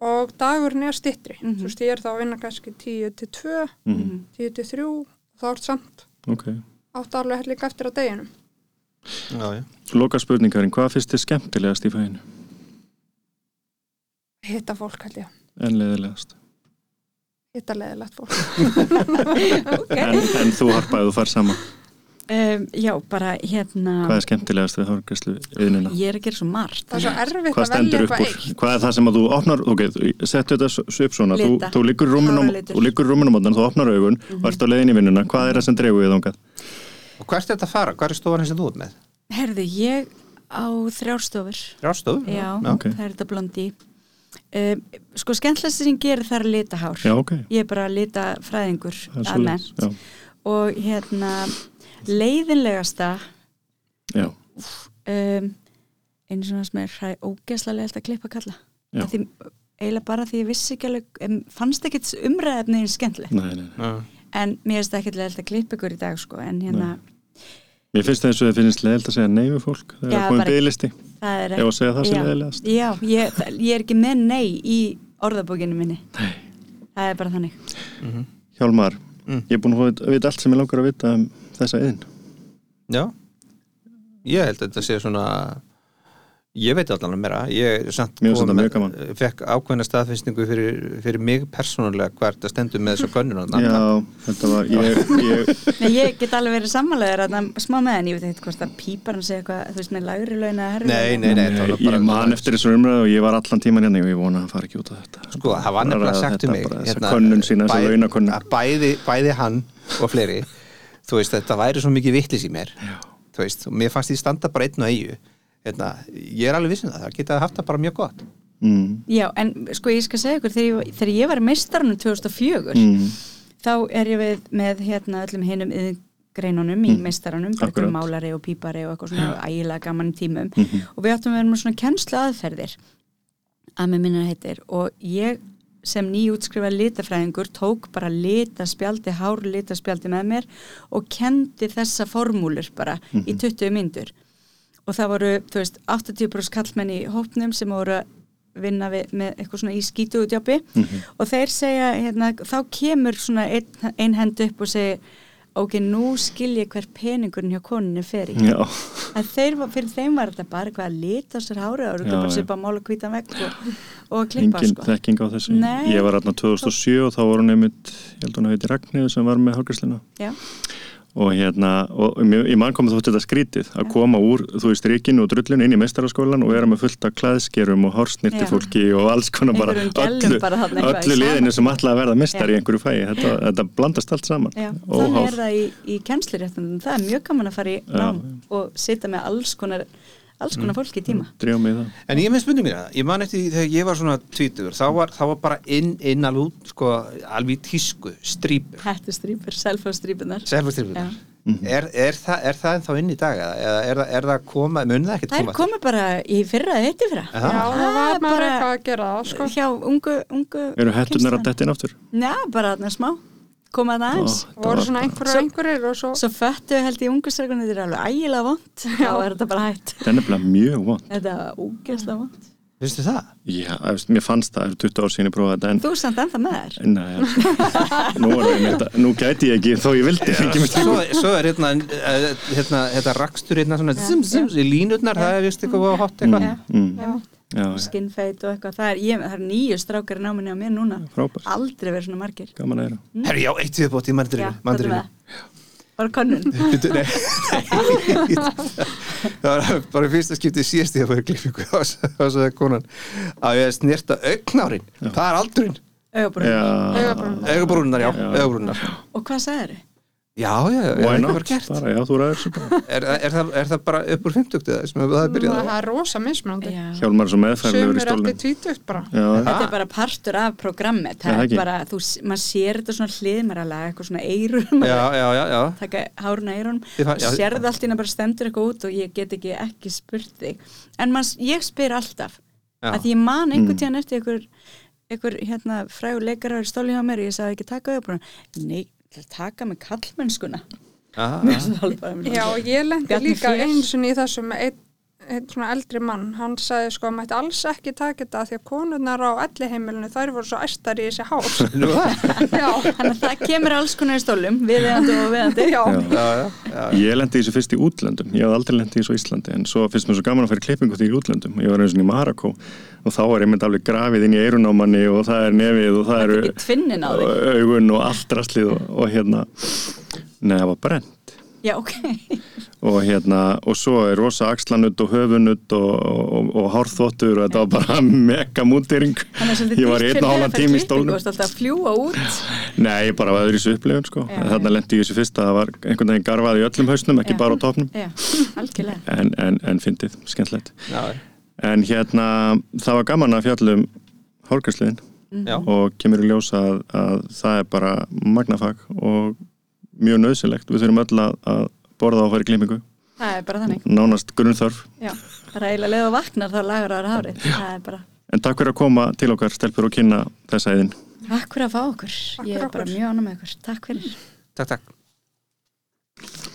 og dagurinn er stittri. Mhm. Þú veist, ég er þá að vinna kannski 10 til 2, Mm. 10 til 3 og þá er samt Ok. átt alveg hellig eftir á deginum. já, já. Loka spurningarinn, hvað finnst þið skemmtilegast í fæðinu? Hitta fólk held ég. En leðilegast? Hitta leðilegt fólk. En, en þú harpaði þú far sama. Um, já, bara hérna Hvað er skemmtilegast við hárgræslu viðnina? ég er að gera svo margt Það er svo erfitt að velja stendur upp eitthvað úr? eitt. Hvað er það sem að þú opnar, ok, settu þetta svip svona, Lita. þú liggur í rúminum, Háralitur. þú liggur í rúminum og þú opnar augun og ert á leiðin í vinnuna, hvað er það sem dreifu við þóngað? og hvert er þetta að fara? hvað er stofan sem þú ert með? herðu, ég á þrjárstofur Þrjástof? Já, ok. það er þetta blondi um, Sko skemmtilegst sem ég gerir það er að lita hár Já, ok, Ég er bara að lita fræðingur það almennt svoleiðis. Já, og hérna leiðinlegasta. Já, um, einu svona sem er ógeðslega leiðilt að klippa kalla. Því, eiginlega bara því ég vissi ekki alveg fannst ekkit umræðefni eins skemmtilegt. Nei, nei, nei. Já. en mér finnst það ekkit leiðilt að klippa ykkur í dag sko en hérna Mér finnst það eins og þið finnst leðilt að segja nei við fólk þegar það er komið bygglisti það er ef að segja það sem Já. leðilegast Já, ég, það- ég er ekki með nei í orðabókinu minni. Nei. Það er bara þannig. Hjálmar, Mm. ég er búin að vita allt sem ég langar að vita um þessa yðin Já, ég held að þetta sé svona ég veit allan meira. Ég fekk ákveðna staðfinnsingu fyrir, fyrir mig persónulega hvert að stendur með þessu könnun Já, þetta var ég, ég, Nei, ég get alveg verið sammálaður að smá með en ég veit eitthvað hvort að pípar hann segja eitthvað, þú veist, með lægri launa Nei, nei, nei, þetta var ég bara man eftir þessu umræðu og ég var allan tíman hérna og ég vona að hann fari ekki út af þetta. Sko, það var nefnilega sagt um mig bara þessa könnun sína, að bæði, bæði hann og fleiri þú veist, þetta væri svo mikið vittlis í mér. Já. þú veist, og mér fannst því standa bara einn og eigu hérna, ég er alveg vissin það, það geta haft það bara mjög gott. Mm, Já, en sko ég skal segja ykkur, þegar ég, þegar ég var meistarunum 2004 mm, þá er ég við með hérna öllum hinum greinunum í Akkurat. einhverjum málari og pípari og eitthvað svona ægilega gaman í tímum. Mhm. og við áttum að vera með svona kennslu aðferðir að með minna heitir og ég sem nýjútskrifa litafræðingur tók bara litaspjaldi, hár litaspjaldi með mér og kendi þessa formúlur bara í 20 myndur og það voru, þú veist, 80% kallmenn í hópnum sem voru að vinna við, með eitthvað svona í skítuðutjápi og þeir segja, hérna, þá kemur svona ein, ein hend upp og segir ok, nú skil ég hver peningurinn hjá koninni fer í að þeir, fyrir þeim var þetta bara eitthvað að lita sér hári og Já, bara já. svipa mála hvítan vekk og, og að klippa engin sko. þekking á þessu Nei. Ég var hérna 2007 og þá voru nefnitt ég held hún að heiti Ragnhildur sem var með hálfgræsluna Já, og hérna, og ég mann kom þótt þetta skrítið að koma úr, þú veist, ríkinu og drullinu inn í meistaraskólan og vera með fullt af klæðskerum og hársnirti Já. fólki og alls konar bara öllu, bara öllu liðinu sem ætlaði að verða meistar í einhverju fæi. Þetta, þetta blandast allt saman. Þannig er það í, í kennsluréttundum það er mjög gaman að fara í nám og sitja með alls konar alls konar fólki í tíma það En ég er með spurningina, ég man eftir því þegar ég var svona tvítur, þá var, þá var bara inn, inn alveg út, sko, alveg tísku, strípur, hættustrýpur, selfaststrýpunar selfastrípunar. Mhm. Er, er, það, er það ennþá inn í dag eða er, það- er það að koma, mun það ekkert Það er koma? bara í fyrra eða eitt í fyrra. Já, það Það var maður bara- eitthvað að gera það, sko. hjá ungu, ungu Eru hetturnar að inn aftur? Já, bara þarna smá koma það þetta voru svona einhverjur Svo- einhverjir og svo, Svo föttu held ég ungu strákunni þetta er alveg ægilega vond. Þá er þetta bara hætt Þetta er nefnilega mjög vond. Þetta er ógeðslega vond. Vistu það? Já, mér fannst það, það eru 20 ár síðan ég prófaði þetta en Þú samt ennþá með þér. Nei, nú, nú gæti ég ekki þó ég vildi mig Svo, svo er hérna, eh, hérna, þetta rakstur hérna svona, zim, zim, í línutnar, það er vist eitthvað hot eitthvað. Mm, Skinfeit og eitthvað. Það er, ég, það er nýju strákar náminni á mér núna. Frábært, Aldrei verið svona margir. Gaman að heyra. Herri, já, eitt við bótt í það. Bara könnun. Bíddu, nei, það var bara fyrsta skiptið síðast ég að klippingu og svo sagði konan. Að ég snerta augnárin það er aldurinn, Augabrún Já, augabrúnar, já, augabrúnar Og hvað sagður þið? Já, já, já, not, það gert bara, já, bara er, er, það, er það bara upp úr 50 eða sem það er byrjað það er rosa mismunandi. Já. Hjálmar er eftir tvítugt bara. Já, Þetta er bara partur af programmet Það það er ekki. bara, þú, maður sér þetta svona hliðmæralega eitthvað svona eirur já, já, já, já, taka hárun að eirunum Þið fa- já. sérðu allt hérna bara stendur eitthvað út og ég get ekki ekki spurt þig en mann, ég spyr alltaf Já. að því ég man Mm. einhvern tíðan eftir einhver, einhver hérna, frægur leikarar í stóli hjá mér og ég sagði ekki taka auðvitað nei, til að taka með kallmennskuna já, ég lendi líka eins og í þessu með einn einn svona eldri mann, hann sagði sko að mætti alls ekki taka þetta því að konurnar á elliheimilinu þær voru svo æstar í þessi hár. Nú, já, þannig að það kemur alls konar í stólum viðeigandi og viðeigandi. Já, já. já, já, Ég lendi í þessu fyrst í útlöndum, ég hafði aldrei lendi í þessu á Íslandi en svo finnst mér svo gaman að fyrir klippingu því í útlöndum. Ég var eins og í Marokko og þá er ég mynd alveg grafið inn í eirunámanni og það er nefið og það eru augun og allt rastlið og, og hérna. Nei, það var brent já, ok, og hérna, og svo er rosa axlanutt og höfunutt og, og, og hárþvottur og þetta var bara mega þannig að svolítið ég var í einn og fyrir hálfan þig að tíma í fara klippingu stólnum. og státt að fljúa út. Nei, ég bara var öðru í þessu upplifun sko. Já, þarna lendi ég í þessu fyrst að það var einhvern veginn garfað í öllum hausnum, ekki Já. bara á topnum já, algjörlega. En, en, en fyndið, skemmtilegt. Já, en hérna, það var gaman að fjallum hórgæsliðin já. og kemur í ljós að, að það er bara magnafag og mjög nöðsilegt, við þurfum öll að, að borða á að fara í klippingu, það er bara þannig. Nánast grunnþörf já, bara eiginlega leið og vaknar þá lagur ára það er bara en takk fyrir að koma til okkar stelpur og kynna þessa eðin Takk fyrir að fá okkur. Takk Ég er bara mjög ánum með okkur. Takk fyrir. takk, takk